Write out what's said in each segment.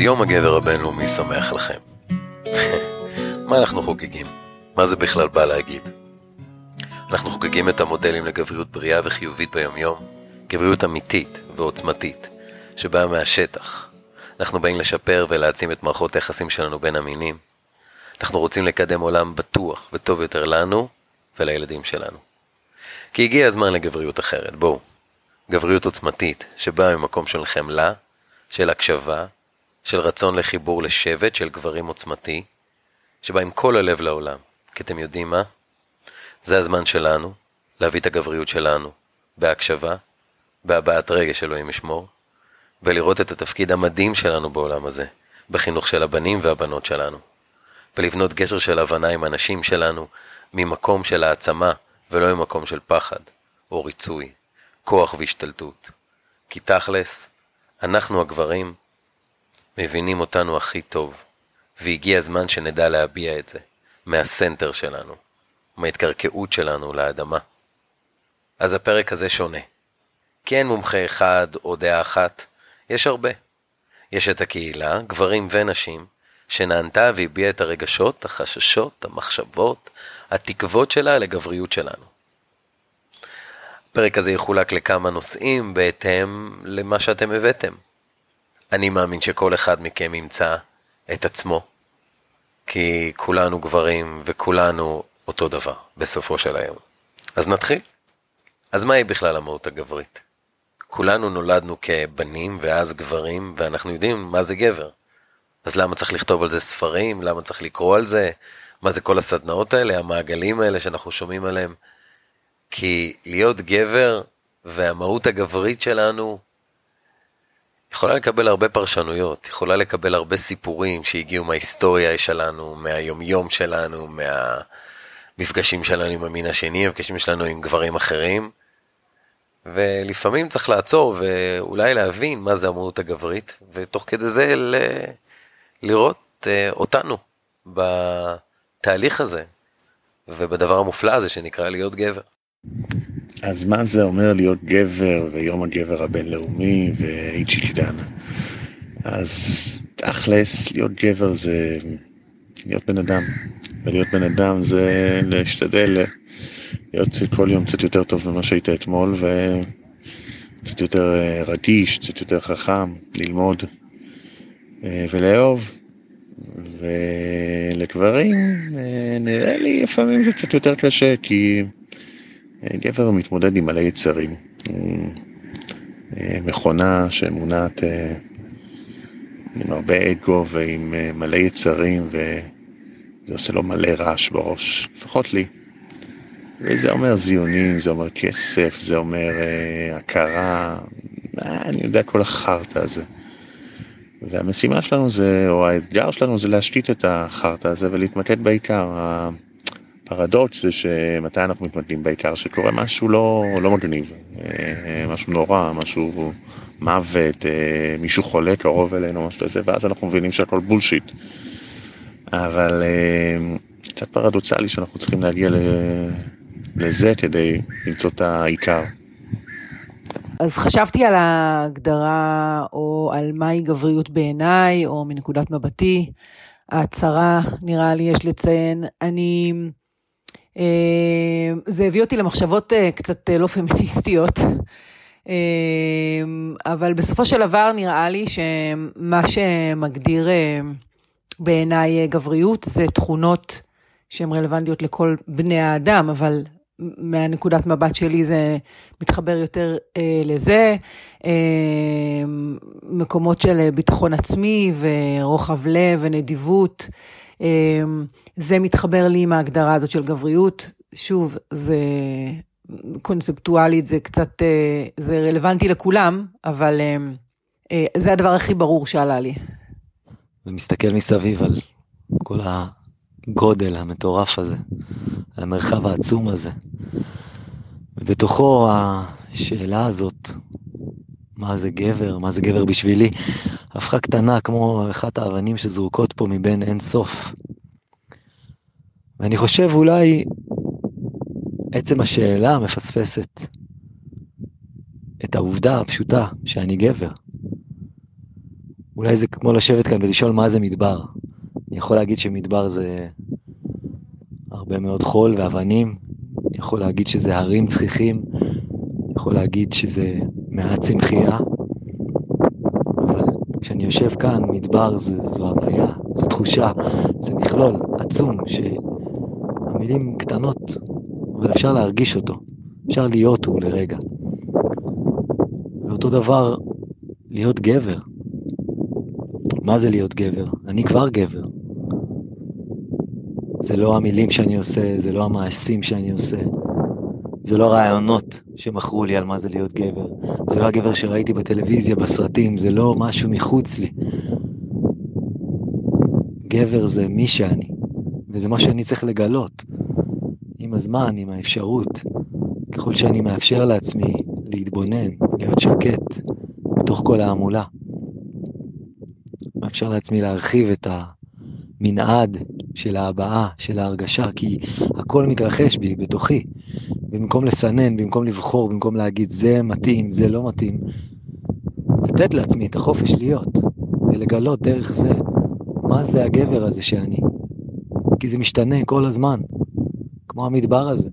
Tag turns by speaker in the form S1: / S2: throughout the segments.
S1: יום הגבר הבינלאומי שמח לכם. מה אנחנו חוגגים? מה זה בכלל בא להגיד? אנחנו חוגגים את המודלים לגבריות בריאה וחיובית ביומיום, גבריות אמיתית ועוצמתית, שבאה מהשטח. אנחנו באים לשפר ולהעצים את מערכות היחסים שלנו בין המינים. אנחנו רוצים לקדם עולם בטוח וטוב יותר לנו ולילדים שלנו. כי הגיע הזמן לגבריות אחרת, בואו. גבריות עוצמתית, שבאה ממקום של חמלה, של הקשבה, של רצון לחיבור לשבט של גברים עוצמתי, שבא עם כל הלב לעולם. כי אתם יודעים מה? זה הזמן שלנו להביא את הגבריות שלנו בהקשבה, בהבעת רגש אלוהים ישמור, ולראות את התפקיד המדהים שלנו בעולם הזה, בחינוך של הבנים והבנות שלנו, ולבנות גשר של הבנה עם הנשים שלנו ממקום של העצמה ולא ממקום של פחד או ריצוי, כוח והשתלטות. כי תכלס, אנחנו הגברים מבינים אותנו הכי טוב, והגיע הזמן שנדע להביע את זה, מהסנטר שלנו, מההתקרקעות שלנו לאדמה. אז הפרק הזה שונה. כי אין מומחה אחד או דעה אחת, יש הרבה. יש את הקהילה, גברים ונשים, שנענתה והביעה את הרגשות, החששות, המחשבות, התקוות שלה לגבריות שלנו. הפרק הזה יחולק לכמה נושאים בהתאם למה שאתם הבאתם. אני מאמין שכל אחד מכם ימצא את עצמו, כי כולנו גברים וכולנו אותו דבר בסופו של היום. אז נתחיל. אז מהי בכלל המהות הגברית? כולנו נולדנו כבנים ואז גברים, ואנחנו יודעים מה זה גבר. אז למה צריך לכתוב על זה ספרים? למה צריך לקרוא על זה? מה זה כל הסדנאות האלה, המעגלים האלה שאנחנו שומעים עליהם? כי להיות גבר והמהות הגברית שלנו יכולה לקבל הרבה פרשנויות, יכולה לקבל הרבה סיפורים שהגיעו מההיסטוריה שלנו, מהיומיום שלנו, מהמפגשים שלנו עם המין השני, המפגשים שלנו עם גברים אחרים. ולפעמים צריך לעצור ואולי להבין מה זה המהות הגברית, ותוך כדי זה ל... לראות uh, אותנו בתהליך הזה ובדבר המופלא הזה שנקרא להיות גבר.
S2: אז מה זה אומר להיות גבר ויום הגבר הבינלאומי ואיצ'י דנה? אז תכלס, להיות גבר זה להיות בן אדם, ולהיות בן אדם זה להשתדל להיות כל יום קצת יותר טוב ממה שהיית אתמול, וקצת יותר אה, רגיש, קצת יותר חכם, ללמוד אה, ולאהוב. ולגברים אה, נראה לי לפעמים זה קצת יותר קשה, כי גבר מתמודד עם מלא יצרים. מכונה שמונעת עם הרבה אגו ועם מלא יצרים, וזה עושה לו מלא רעש בראש, לפחות לי. וזה אומר זיונים, זה אומר כסף, זה אומר אה, הכרה, אה, אני יודע כל החרטא הזה. והמשימה שלנו זה, או האתגר שלנו זה להשתית את החרטא הזה ולהתמקד בעיקר. הפרדוקס זה שמתי אנחנו מתמקדים בעיקר, שקורה משהו לא, לא מגניב, אה, משהו נורא, משהו מוות, אה, מישהו חולה קרוב אלינו, משהו כזה, ואז אנחנו מבינים שהכל בולשיט. אבל אה, קצת פרדוקסלי שאנחנו צריכים להגיע לזה כדי למצוא את העיקר.
S3: אז חשבתי על ההגדרה או על מהי גבריות בעיניי או מנקודת מבטי. ההצהרה, נראה לי, יש לציין. אני... אה, זה הביא אותי למחשבות אה, קצת אה, לא פמיניסטיות. אבל בסופו של דבר נראה לי שמה שמגדיר בעיניי גבריות זה תכונות שהן רלוונטיות לכל בני האדם, אבל מהנקודת מבט שלי זה מתחבר יותר לזה. מקומות של ביטחון עצמי ורוחב לב ונדיבות. זה מתחבר לי עם ההגדרה הזאת של גבריות. שוב, זה קונספטואלית, זה קצת, אה, זה רלוונטי לכולם, אבל אה, אה, זה הדבר הכי ברור שעלה לי.
S4: ומסתכל מסביב על כל הגודל המטורף הזה, על המרחב העצום הזה. ובתוכו השאלה הזאת, מה זה גבר, מה זה גבר בשבילי, הפכה קטנה כמו אחת האבנים שזרוקות פה מבין אין סוף. ואני חושב אולי עצם השאלה מפספסת את העובדה הפשוטה שאני גבר. אולי זה כמו לשבת כאן ולשאול מה זה מדבר. אני יכול להגיד שמדבר זה הרבה מאוד חול ואבנים, אני יכול להגיד שזה הרים צחיחים, אני יכול להגיד שזה מעט צמחייה, אבל כשאני יושב כאן, מדבר זה, זו הוויה, זו תחושה, זה מכלול עצום, שהמילים קטנות, אבל אפשר להרגיש אותו, אפשר להיות הוא לרגע. ואותו דבר, להיות גבר. מה זה להיות גבר? אני כבר גבר. זה לא המילים שאני עושה, זה לא המעשים שאני עושה, זה לא הרעיונות שמכרו לי על מה זה להיות גבר, זה לא הגבר שראיתי בטלוויזיה, בסרטים, זה לא משהו מחוץ לי. גבר זה מי שאני, וזה מה שאני צריך לגלות. עם הזמן, עם האפשרות, ככל שאני מאפשר לעצמי להתבונן, להיות שקט, בתוך כל ההמולה. מאפשר לעצמי להרחיב את המנעד של ההבעה, של ההרגשה, כי הכל מתרחש בי, בתוכי. במקום לסנן, במקום לבחור, במקום להגיד זה מתאים, זה לא מתאים, לתת לעצמי את החופש להיות, ולגלות דרך זה מה זה הגבר הזה שאני. כי זה משתנה כל הזמן, כמו המדבר הזה.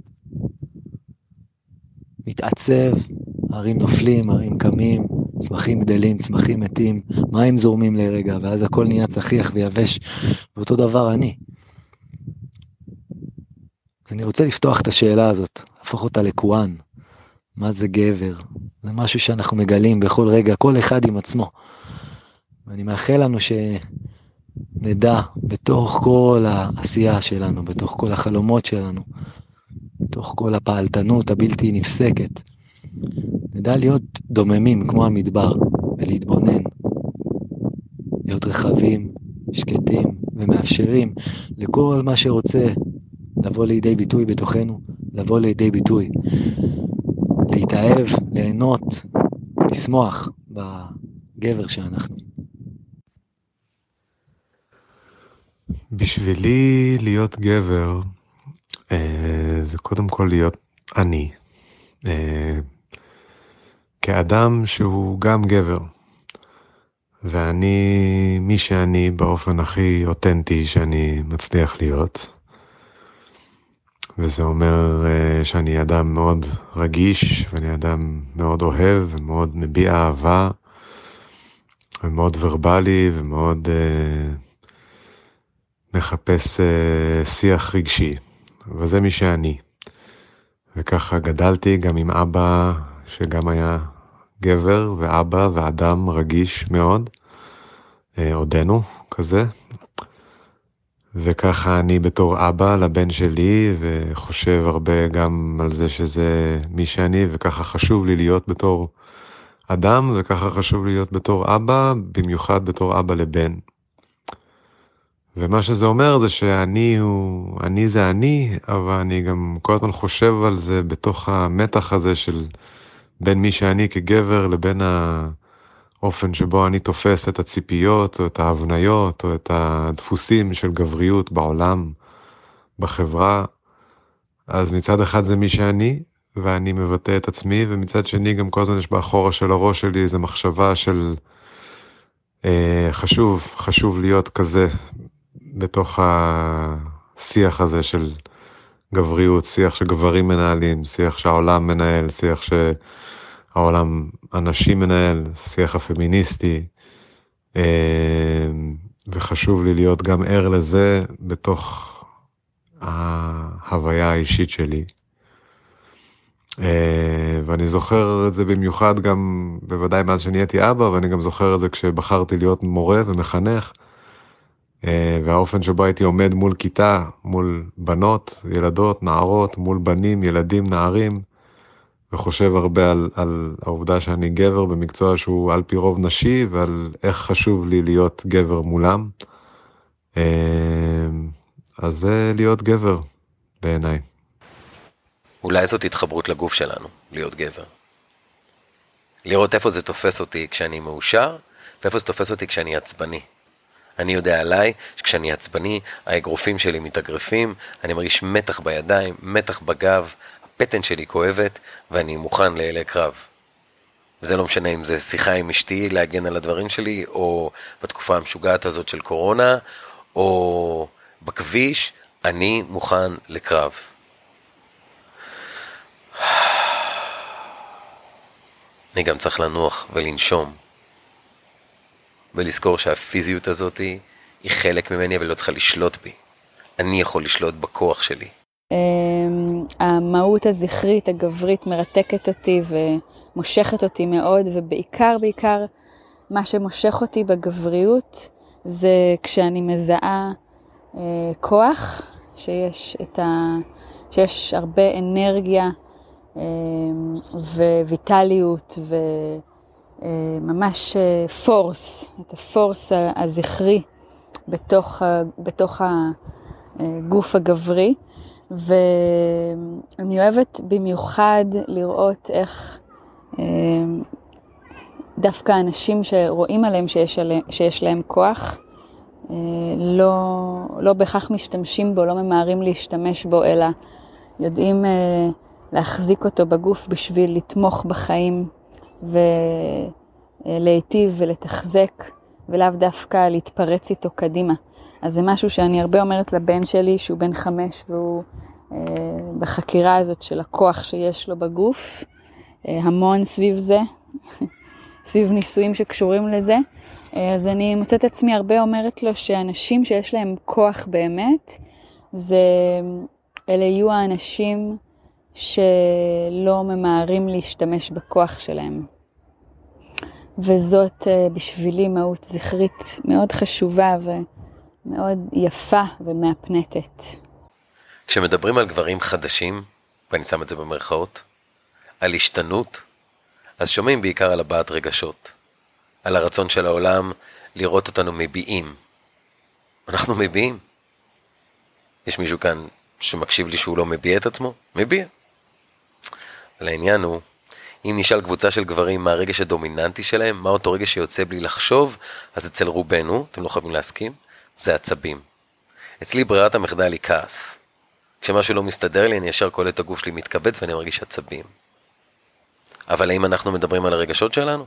S4: מתעצב, הרים נופלים, הרים קמים, צמחים גדלים, צמחים מתים, מים זורמים לרגע, ואז הכל נהיה צחיח ויבש, ואותו דבר אני. אז אני רוצה לפתוח את השאלה הזאת, להפוך אותה לכוהן. מה זה גבר? זה משהו שאנחנו מגלים בכל רגע, כל אחד עם עצמו. ואני מאחל לנו שנדע בתוך כל העשייה שלנו, בתוך כל החלומות שלנו, בתוך כל הפעלתנות הבלתי נפסקת, נדע להיות דוממים כמו המדבר ולהתבונן, להיות רחבים, שקטים ומאפשרים לכל מה שרוצה לבוא לידי ביטוי בתוכנו, לבוא לידי ביטוי. להתאהב, ליהנות, לשמוח בגבר שאנחנו.
S5: בשבילי להיות גבר אה, זה קודם כל להיות אני. אה, כאדם שהוא גם גבר. ואני מי שאני באופן הכי אותנטי שאני מצליח להיות. וזה אומר uh, שאני אדם מאוד רגיש, ואני אדם מאוד אוהב ומאוד מביע אהבה, ומאוד ורבלי ומאוד uh, מחפש uh, שיח רגשי. וזה מי שאני. וככה גדלתי גם עם אבא שגם היה גבר ואבא ואדם רגיש מאוד, עודנו כזה, וככה אני בתור אבא לבן שלי, וחושב הרבה גם על זה שזה מי שאני, וככה חשוב לי להיות בתור אדם, וככה חשוב לי להיות בתור אבא, במיוחד בתור אבא לבן. ומה שזה אומר זה שאני הוא, אני זה אני, אבל אני גם כל הזמן חושב על זה בתוך המתח הזה של בין מי שאני כגבר לבין ה... האופן שבו אני תופס את הציפיות או את ההבניות או את הדפוסים של גבריות בעולם, בחברה, אז מצד אחד זה מי שאני, ואני מבטא את עצמי, ומצד שני גם כל הזמן יש באחורה של הראש שלי איזו מחשבה של אה, חשוב, חשוב להיות כזה בתוך השיח הזה של גבריות, שיח שגברים מנהלים, שיח שהעולם מנהל, שיח ש... העולם הנשים מנהל, שיח הפמיניסטי, אה, וחשוב לי להיות גם ער לזה בתוך ההוויה האישית שלי. אה, ואני זוכר את זה במיוחד גם, בוודאי מאז שנהייתי אבא, ואני גם זוכר את זה כשבחרתי להיות מורה ומחנך, אה, והאופן שבו הייתי עומד מול כיתה, מול בנות, ילדות, נערות, מול בנים, ילדים, נערים, וחושב הרבה על, על העובדה שאני גבר במקצוע שהוא על פי רוב נשי ועל איך חשוב לי להיות גבר מולם. אה, אז זה להיות גבר בעיניי.
S1: אולי זאת התחברות לגוף שלנו, להיות גבר. לראות איפה זה תופס אותי כשאני מאושר, ואיפה זה תופס אותי כשאני עצבני. אני יודע עליי שכשאני עצבני, האגרופים שלי מתאגרפים, אני מרגיש מתח בידיים, מתח בגב, הבטן שלי כואבת, ואני מוכן לאלי קרב. זה לא משנה אם זה שיחה עם אשתי להגן על הדברים שלי, או בתקופה המשוגעת הזאת של קורונה, או בכביש, אני מוכן לקרב. אני גם צריך לנוח ולנשום, ולזכור שהפיזיות הזאת היא חלק ממני, אבל לא צריכה לשלוט בי. אני יכול לשלוט בכוח שלי.
S6: המהות הזכרית, הגברית, מרתקת אותי ומושכת אותי מאוד, ובעיקר, בעיקר, מה שמושך אותי בגבריות זה כשאני מזהה אה, כוח, שיש, ה... שיש הרבה אנרגיה אה, וויטליות וממש אה, פורס, את הפורס הזכרי בתוך, בתוך הגוף הגברי. ואני אוהבת במיוחד לראות איך אה, דווקא אנשים שרואים עליהם שיש, עליהם, שיש להם כוח, אה, לא, לא בהכרח משתמשים בו, לא ממהרים להשתמש בו, אלא יודעים אה, להחזיק אותו בגוף בשביל לתמוך בחיים ולהיטיב ולתחזק, ולאו דווקא להתפרץ איתו קדימה. אז זה משהו שאני הרבה אומרת לבן שלי, שהוא בן חמש, והוא אה, בחקירה הזאת של הכוח שיש לו בגוף, אה, המון סביב זה, סביב ניסויים שקשורים לזה. אה, אז אני מוצאת עצמי הרבה אומרת לו שאנשים שיש להם כוח באמת, זה, אלה יהיו האנשים שלא ממהרים להשתמש בכוח שלהם. וזאת בשבילי מהות זכרית מאוד חשובה ומאוד יפה ומהפנטת.
S1: כשמדברים על גברים חדשים, ואני שם את זה במרכאות, על השתנות, אז שומעים בעיקר על הבעת רגשות, על הרצון של העולם לראות אותנו מביעים. אנחנו מביעים. יש מישהו כאן שמקשיב לי שהוא לא מביע את עצמו? מביע. אבל העניין הוא, אם נשאל קבוצה של גברים מה הרגש הדומיננטי שלהם, מה אותו רגש שיוצא בלי לחשוב, אז אצל רובנו, אתם לא חייבים להסכים, זה עצבים. אצלי ברירת המחדל היא כעס. כשמשהו לא מסתדר לי, אני ישר קולט את הגוף שלי מתכווץ ואני מרגיש עצבים. אבל האם אנחנו מדברים על הרגשות שלנו?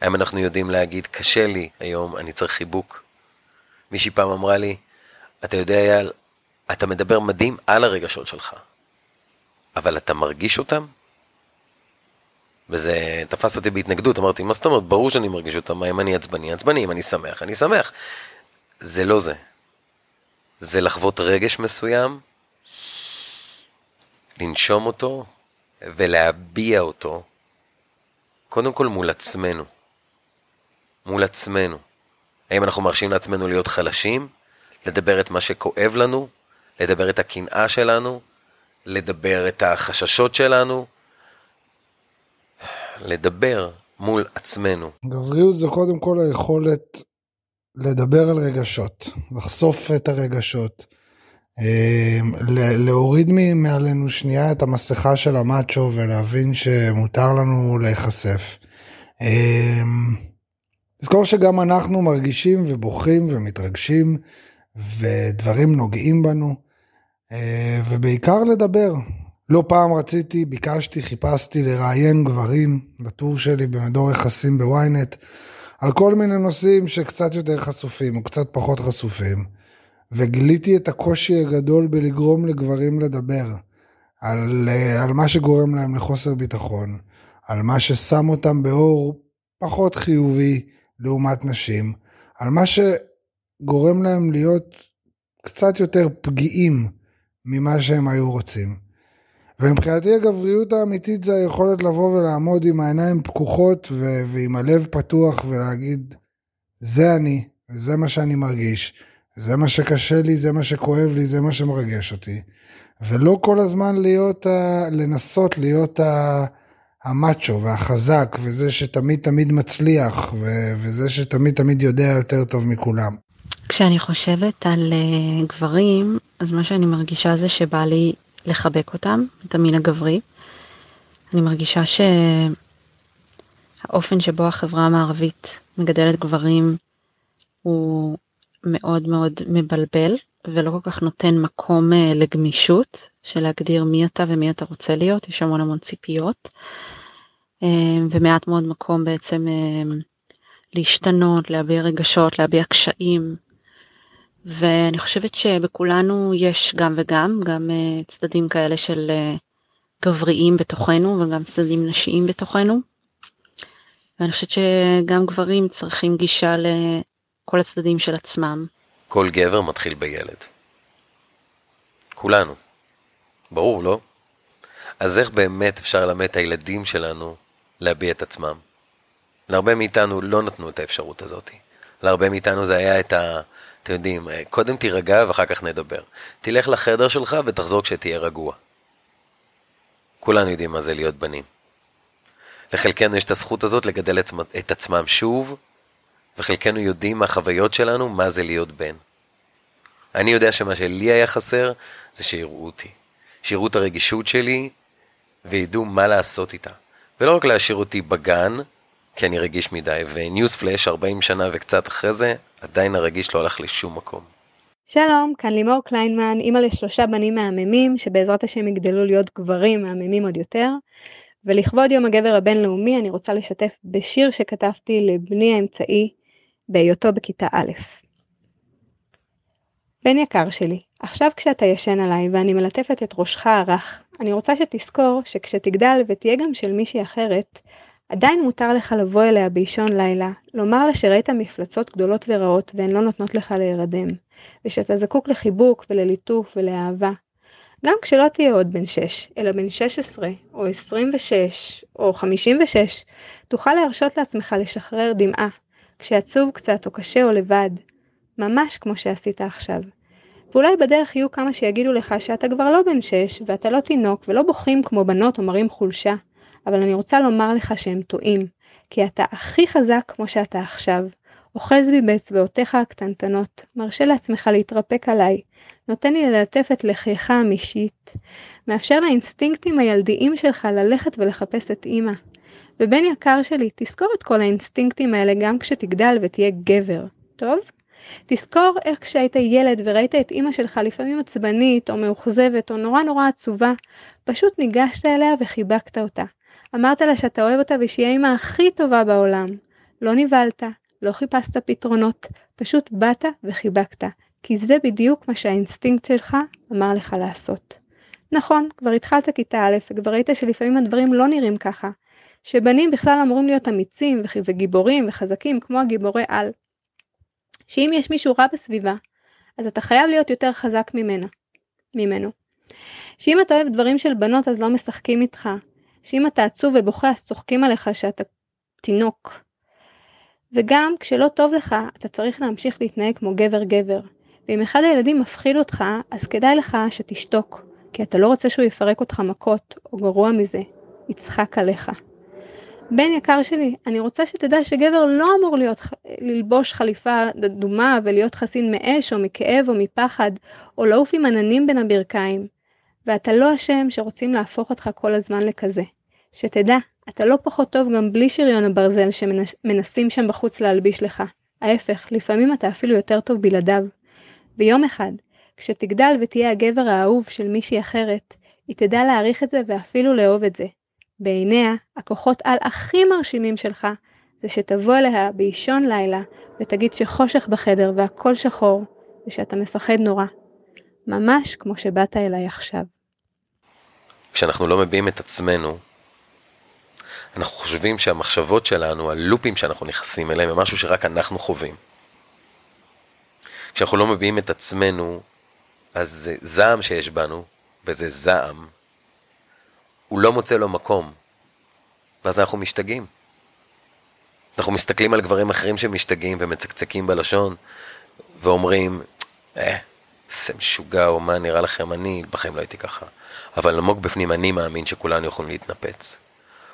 S1: האם אנחנו יודעים להגיד, קשה לי היום, אני צריך חיבוק? מישהי פעם אמרה לי, אתה יודע, אייל, אתה מדבר מדהים על הרגשות שלך, אבל אתה מרגיש אותם? וזה תפס אותי בהתנגדות, אמרתי, מה זאת אומרת? ברור שאני מרגיש אותם, אם אני עצבני? עצבני, אם אני שמח, אני שמח. זה לא זה. זה לחוות רגש מסוים, לנשום אותו ולהביע אותו, קודם כל מול עצמנו. מול עצמנו. האם אנחנו מרשים לעצמנו להיות חלשים? לדבר את מה שכואב לנו? לדבר את הקנאה שלנו? לדבר את החששות שלנו? לדבר מול עצמנו.
S7: גבריות זה קודם כל היכולת לדבר על רגשות, לחשוף את הרגשות, אמ, להוריד מעלינו שנייה את המסכה של המאצ'ו ולהבין שמותר לנו להיחשף. אמ, לזכור שגם אנחנו מרגישים ובוכים ומתרגשים ודברים נוגעים בנו אה, ובעיקר לדבר. לא פעם רציתי, ביקשתי, חיפשתי לראיין גברים לטור שלי במדור יחסים בוויינט. על כל מיני נושאים שקצת יותר חשופים או קצת פחות חשופים, וגיליתי את הקושי הגדול בלגרום לגברים לדבר על, אה, על מה שגורם להם לחוסר ביטחון, על מה ששם אותם באור פחות חיובי לעומת נשים, על מה שגורם להם להיות קצת יותר פגיעים ממה שהם היו רוצים. ומבחינתי הגבריות האמיתית זה היכולת לבוא ולעמוד עם העיניים פקוחות ו- ועם הלב פתוח ולהגיד, זה אני, וזה מה שאני מרגיש, זה מה שקשה לי, זה מה שכואב לי, זה מה שמרגש אותי. ולא כל הזמן להיות, ה- לנסות להיות ה- המאצ'ו והחזק, וזה שתמיד תמיד מצליח, ו- וזה שתמיד תמיד יודע יותר טוב מכולם.
S8: כשאני חושבת על uh, גברים, אז מה שאני מרגישה זה שבא לי לחבק אותם, את המין הגברי. אני מרגישה שהאופן שבו החברה המערבית מגדלת גברים הוא מאוד מאוד מבלבל ולא כל כך נותן מקום אה, לגמישות של להגדיר מי אתה ומי אתה רוצה להיות, יש המון המון ציפיות. ומעט מאוד מקום בעצם להשתנות, להביע רגשות, להביע קשיים. ואני חושבת שבכולנו יש גם וגם, גם צדדים כאלה של גבריים בתוכנו וגם צדדים נשיים בתוכנו. ואני חושבת שגם גברים צריכים גישה לכל הצדדים של עצמם.
S1: כל גבר מתחיל בילד. כולנו. ברור, לא? אז איך באמת אפשר ללמד את הילדים שלנו להביע את עצמם? להרבה מאיתנו לא נתנו את האפשרות הזאת. להרבה מאיתנו זה היה את ה... אתם יודעים, קודם תירגע ואחר כך נדבר. תלך לחדר שלך ותחזור כשתהיה רגוע. כולנו יודעים מה זה להיות בנים. לחלקנו יש את הזכות הזאת לגדל את עצמם שוב, וחלקנו יודעים מהחוויות שלנו מה זה להיות בן. אני יודע שמה שלי היה חסר זה שיראו אותי. שיראו את הרגישות שלי וידעו מה לעשות איתה. ולא רק להשאיר אותי בגן, כי אני רגיש מדי, וניוס פלאש 40 שנה וקצת אחרי זה, עדיין הרגיש לא הלך לשום מקום.
S9: שלום, כאן לימור קליינמן, אימא לשלושה בנים מהממים, שבעזרת השם יגדלו להיות גברים מהממים עוד יותר. ולכבוד יום הגבר הבינלאומי אני רוצה לשתף בשיר שכתבתי לבני האמצעי בהיותו בכיתה א'. בן יקר שלי, עכשיו כשאתה ישן עליי ואני מלטפת את ראשך הרך, אני רוצה שתזכור שכשתגדל ותהיה גם של מישהי אחרת, עדיין מותר לך לבוא אליה באישון לילה, לומר לה שראית מפלצות גדולות ורעות והן לא נותנות לך להירדם, ושאתה זקוק לחיבוק ולליטוף ולאהבה. גם כשלא תהיה עוד בן 6, אלא בן 16, או 26, או 56, תוכל להרשות לעצמך לשחרר דמעה, כשעצוב קצת או קשה או לבד, ממש כמו שעשית עכשיו. ואולי בדרך יהיו כמה שיגידו לך שאתה כבר לא בן 6, ואתה לא תינוק, ולא בוכים כמו בנות או מראים חולשה, אבל אני רוצה לומר לך שהם טועים, כי אתה הכי חזק כמו שאתה עכשיו. אוחז בי באצבעותיך הקטנטנות, מרשה לעצמך להתרפק עליי, נותן לי ללטף את לחייך המשית, מאפשר לאינסטינקטים הילדיים שלך ללכת ולחפש את אימא. ובן יקר שלי, תזכור את כל האינסטינקטים האלה גם כשתגדל ותהיה גבר, טוב? תזכור איך כשהיית ילד וראית את אימא שלך לפעמים עצבנית או מאוכזבת או נורא נורא עצובה, פשוט ניגשת אליה וחיבקת אותה. אמרת לה שאתה אוהב אותה ושהיא האימא הכי טובה בעולם. לא נבהלת, לא חיפשת פתרונות, פשוט באת וחיבקת, כי זה בדיוק מה שהאינסטינקט שלך אמר לך לעשות. נכון, כבר התחלת כיתה א' וכבר ראית שלפעמים הדברים לא נראים ככה, שבנים בכלל אמורים להיות אמיצים וגיבורים וחזקים כמו הגיבורי על. שאם יש מישהו רע בסביבה, אז אתה חייב להיות יותר חזק ממנה, ממנו. שאם אתה אוהב דברים של בנות אז לא משחקים איתך, שאם אתה עצוב ובוכה אז צוחקים עליך שאתה תינוק. וגם כשלא טוב לך, אתה צריך להמשיך להתנהג כמו גבר גבר. ואם אחד הילדים מפחיד אותך, אז כדאי לך שתשתוק, כי אתה לא רוצה שהוא יפרק אותך מכות, או גרוע מזה, יצחק עליך. בן יקר שלי, אני רוצה שתדע שגבר לא אמור להיות, ללבוש חליפה אדומה ולהיות חסין מאש או מכאב או מפחד, או לעוף עם עננים בין הברכיים. ואתה לא אשם שרוצים להפוך אותך כל הזמן לכזה. שתדע, אתה לא פחות טוב גם בלי שריון הברזל שמנסים שם בחוץ להלביש לך. ההפך, לפעמים אתה אפילו יותר טוב בלעדיו. ויום אחד, כשתגדל ותהיה הגבר האהוב של מישהי אחרת, היא תדע להעריך את זה ואפילו לאהוב את זה. בעיניה, הכוחות על הכי מרשימים שלך, זה שתבוא אליה באישון לילה ותגיד שחושך בחדר והכל שחור, ושאתה מפחד נורא. ממש כמו שבאת אליי עכשיו.
S1: כשאנחנו לא מביעים את עצמנו, אנחנו חושבים שהמחשבות שלנו, הלופים שאנחנו נכנסים אליהם, הם משהו שרק אנחנו חווים. כשאנחנו לא מביעים את עצמנו, אז זה זעם שיש בנו, וזה זעם, הוא לא מוצא לו מקום, ואז אנחנו משתגעים. אנחנו מסתכלים על גברים אחרים שמשתגעים ומצקצקים בלשון, ואומרים, אה, זה משוגע, או מה נראה לכם, אני בחיים לא הייתי ככה. אבל עמוק בפנים אני מאמין שכולנו יכולים להתנפץ.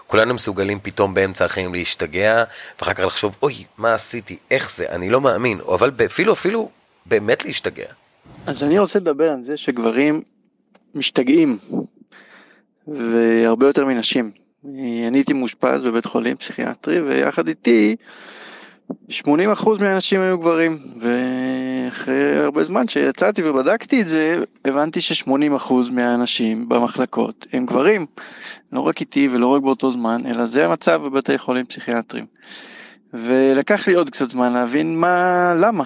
S1: כולנו מסוגלים פתאום באמצע החיים להשתגע, ואחר כך לחשוב, אוי, מה עשיתי, איך זה, אני לא מאמין, אבל אפילו, אפילו, באמת להשתגע.
S10: אז אני רוצה לדבר על זה שגברים משתגעים, והרבה יותר מנשים. אני הייתי מאושפז בבית חולים פסיכיאטרי, ויחד איתי 80% מהאנשים היו גברים, אחרי הרבה זמן שיצאתי ובדקתי את זה, הבנתי ש-80% מהאנשים במחלקות הם גברים. לא רק איתי ולא רק באותו זמן, אלא זה המצב בבתי חולים פסיכיאטריים. ולקח לי עוד קצת זמן להבין מה, למה,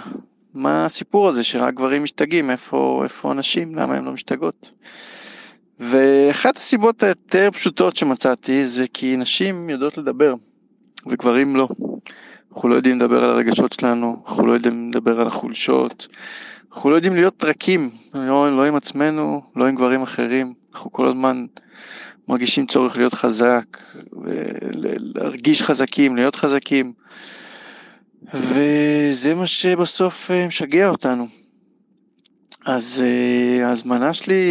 S10: מה הסיפור הזה שרק גברים משתגעים, איפה, איפה נשים, למה הן לא משתגעות. ואחת הסיבות היותר פשוטות שמצאתי זה כי נשים יודעות לדבר, וגברים לא. אנחנו לא יודעים לדבר על הרגשות שלנו, אנחנו לא יודעים לדבר על החולשות, אנחנו לא יודעים להיות רכים, לא, לא עם עצמנו, לא עם גברים אחרים, אנחנו כל הזמן מרגישים צורך להיות חזק, להרגיש חזקים, להיות חזקים, וזה מה שבסוף אה, משגע אותנו. אז אה, ההזמנה שלי,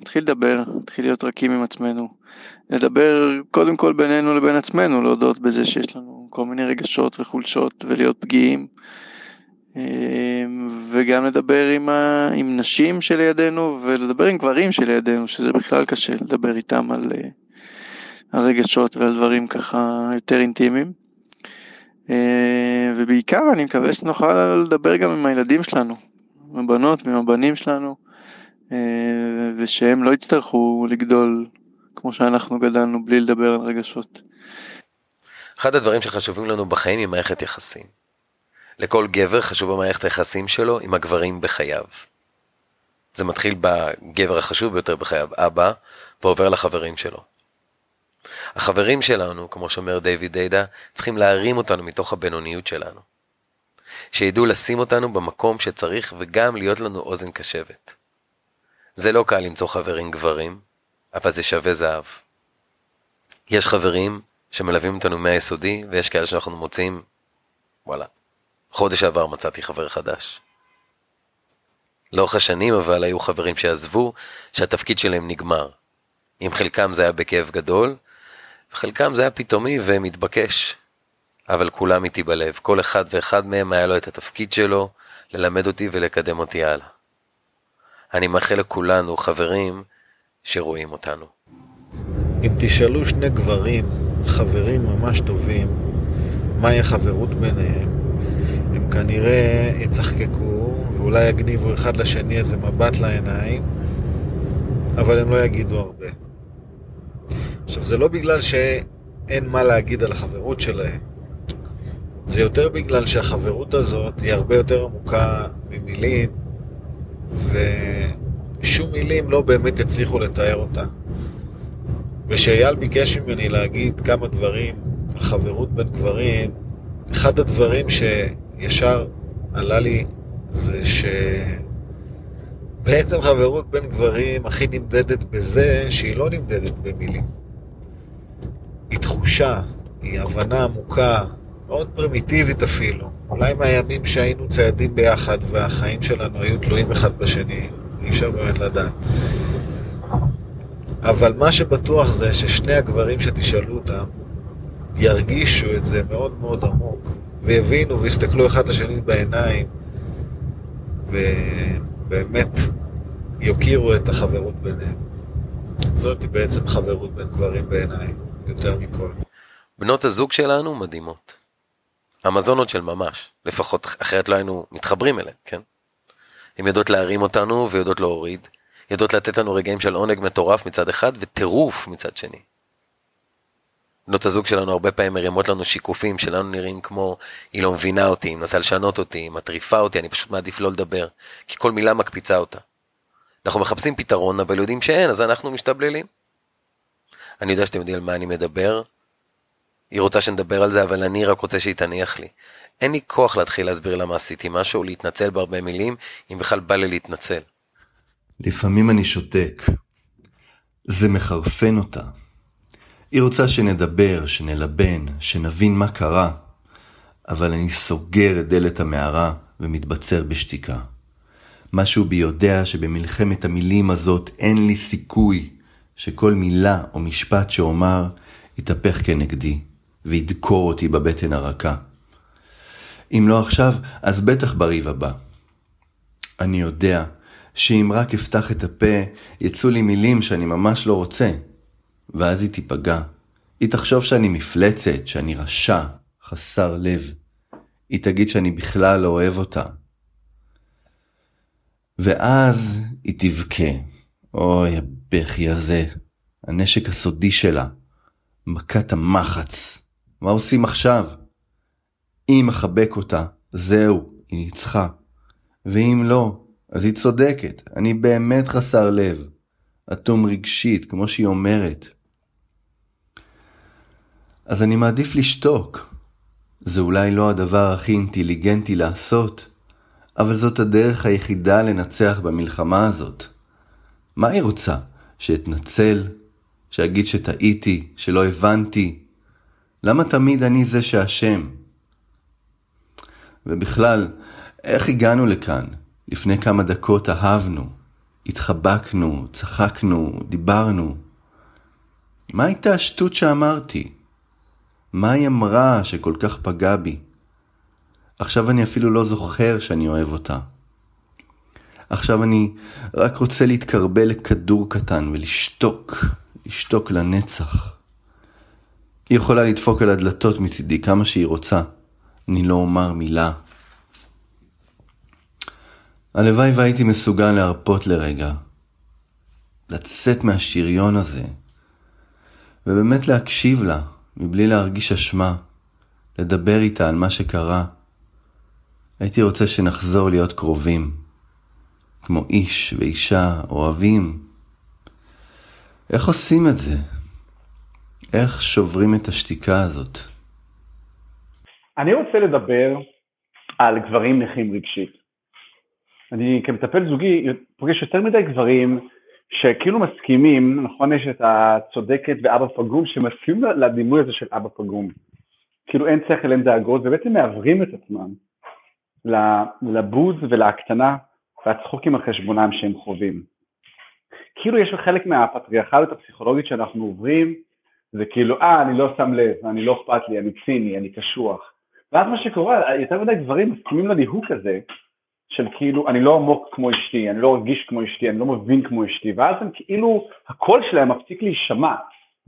S10: נתחיל לדבר, נתחיל להיות רכים עם עצמנו, לדבר קודם כל בינינו לבין עצמנו, להודות בזה שיש לנו כל מיני רגשות וחולשות ולהיות פגיעים. אמ, וגם לדבר עם, ה... עם נשים שלידינו ולדבר עם גברים שלידינו, שזה בכלל קשה לדבר איתם על, אה, על רגשות ועל דברים ככה יותר אינטימיים. אמ, ובעיקר אני מקווה שנוכל לדבר גם עם הילדים שלנו, עם הבנות ועם הבנים שלנו, אמ, ושהם לא יצטרכו לגדול כמו שאנחנו גדלנו בלי לדבר על רגשות.
S1: אחד הדברים שחשובים לנו בחיים היא מערכת יחסים. לכל גבר חשוב במערכת היחסים שלו עם הגברים בחייו. זה מתחיל בגבר החשוב ביותר בחייו, אבא, ועובר לחברים שלו. החברים שלנו, כמו שאומר דיוויד דידה, צריכים להרים אותנו מתוך הבינוניות שלנו. שידעו לשים אותנו במקום שצריך וגם להיות לנו אוזן קשבת. זה לא קל למצוא חברים גברים, אבל זה שווה זהב. יש חברים שמלווים אותנו מהיסודי, ויש כאלה שאנחנו מוצאים, וואלה, חודש עבר מצאתי חבר חדש. לאורך השנים אבל היו חברים שעזבו, שהתפקיד שלהם נגמר. עם חלקם זה היה בכאב גדול, וחלקם זה היה פתאומי ומתבקש. אבל כולם איתי בלב, כל אחד ואחד מהם היה לו את התפקיד שלו, ללמד אותי ולקדם אותי הלאה. אני מאחל לכולנו חברים שרואים אותנו.
S11: אם תשאלו שני גברים חברים ממש טובים, מהי החברות ביניהם. הם כנראה יצחקקו, ואולי יגניבו אחד לשני איזה מבט לעיניים, אבל הם לא יגידו הרבה. עכשיו, זה לא בגלל שאין מה להגיד על החברות שלהם, זה יותר בגלל שהחברות הזאת היא הרבה יותר עמוקה ממילים, ושום מילים לא באמת יצליחו לתאר אותה. ושאייל ביקש ממני להגיד כמה דברים על חברות בין גברים, אחד הדברים שישר עלה לי זה שבעצם חברות בין גברים הכי נמדדת בזה שהיא לא נמדדת במילים. היא תחושה, היא הבנה עמוקה, מאוד פרימיטיבית אפילו. אולי מהימים שהיינו ציידים ביחד והחיים שלנו היו תלויים אחד בשני, אי אפשר באמת לדעת. אבל מה שבטוח זה ששני הגברים שתשאלו אותם ירגישו את זה מאוד מאוד עמוק, ויבינו ויסתכלו אחד לשני בעיניים, ובאמת יוקירו את החברות ביניהם. זאת בעצם חברות בין גברים בעיניי, יותר מכל.
S1: בנות הזוג שלנו מדהימות. המזונות של ממש, לפחות אחרת לא היינו מתחברים אליהן, כן? הן יודעות להרים אותנו ויודעות להוריד. יודעות לתת לנו רגעים של עונג מטורף מצד אחד וטירוף מצד שני. בנות הזוג שלנו הרבה פעמים מרימות לנו שיקופים שלנו נראים כמו היא לא מבינה אותי, היא מנסה לשנות אותי, היא מטריפה אותי, אני פשוט מעדיף לא לדבר, כי כל מילה מקפיצה אותה. אנחנו מחפשים פתרון, אבל יודעים שאין, אז אנחנו משתבללים. אני יודע שאתם יודעים על מה אני מדבר. היא רוצה שנדבר על זה, אבל אני רק רוצה שהיא תניח לי. אין לי כוח להתחיל להסביר למה עשיתי משהו, להתנצל בהרבה מילים, אם בכלל בא לי להתנצל.
S12: לפעמים אני שותק. זה מחרפן אותה. היא רוצה שנדבר, שנלבן, שנבין מה קרה, אבל אני סוגר את דלת המערה ומתבצר בשתיקה. משהו בי יודע שבמלחמת המילים הזאת אין לי סיכוי שכל מילה או משפט שאומר יתהפך כנגדי וידקור אותי בבטן הרכה. אם לא עכשיו, אז בטח בריב הבא. אני יודע שאם רק אפתח את הפה, יצאו לי מילים שאני ממש לא רוצה. ואז היא תיפגע. היא תחשוב שאני מפלצת, שאני רשע, חסר לב. היא תגיד שאני בכלל לא אוהב אותה, ואז היא תבכה. אוי, הבכי הזה, הנשק הסודי שלה, מכת המחץ. מה עושים עכשיו? אם אחבק אותה, זהו, היא ניצחה. ואם לא, אז היא צודקת, אני באמת חסר לב. אטום רגשית, כמו שהיא אומרת. אז אני מעדיף לשתוק. זה אולי לא הדבר הכי אינטליגנטי לעשות, אבל זאת הדרך היחידה לנצח במלחמה הזאת. מה היא רוצה? שאתנצל? שאגיד שטעיתי? שלא הבנתי? למה תמיד אני זה שאשם? ובכלל, איך הגענו לכאן? לפני כמה דקות אהבנו, התחבקנו, צחקנו, דיברנו. מה הייתה השטות שאמרתי? מה היא אמרה שכל כך פגע בי? עכשיו אני אפילו לא זוכר שאני אוהב אותה. עכשיו אני רק רוצה להתקרבל לכדור קטן ולשתוק, לשתוק לנצח. היא יכולה לדפוק על הדלתות מצידי כמה שהיא רוצה, אני לא אומר מילה. הלוואי והייתי מסוגל להרפות לרגע, לצאת מהשריון הזה, ובאמת להקשיב לה, מבלי להרגיש אשמה, לדבר איתה על מה שקרה. הייתי רוצה שנחזור להיות קרובים, כמו איש ואישה אוהבים. איך עושים את זה? איך שוברים את השתיקה הזאת?
S13: אני רוצה לדבר על גברים נכים רגשית. אני כמטפל זוגי פוגש יותר מדי גברים שכאילו מסכימים, נכון יש את הצודקת ואבא פגום, שמסכימים לדימוי הזה של אבא פגום. כאילו אין שכל, אין דאגות, ובעצם מעוורים את עצמם לבוז ולהקטנה והצחוקים על חשבונם שהם חווים. כאילו יש חלק מהפטריארכליות הפסיכולוגית שאנחנו עוברים, זה כאילו, אה, אני לא שם לב, אני לא אכפת לי, אני ציני, אני קשוח. ואז מה שקורה, יותר מדי גברים מסכימים לדיהוק הזה, של כאילו, אני לא עמוק כמו אשתי, אני לא רגיש כמו אשתי, אני לא מבין כמו אשתי, ואז הם כאילו, הקול שלהם מפסיק להישמע,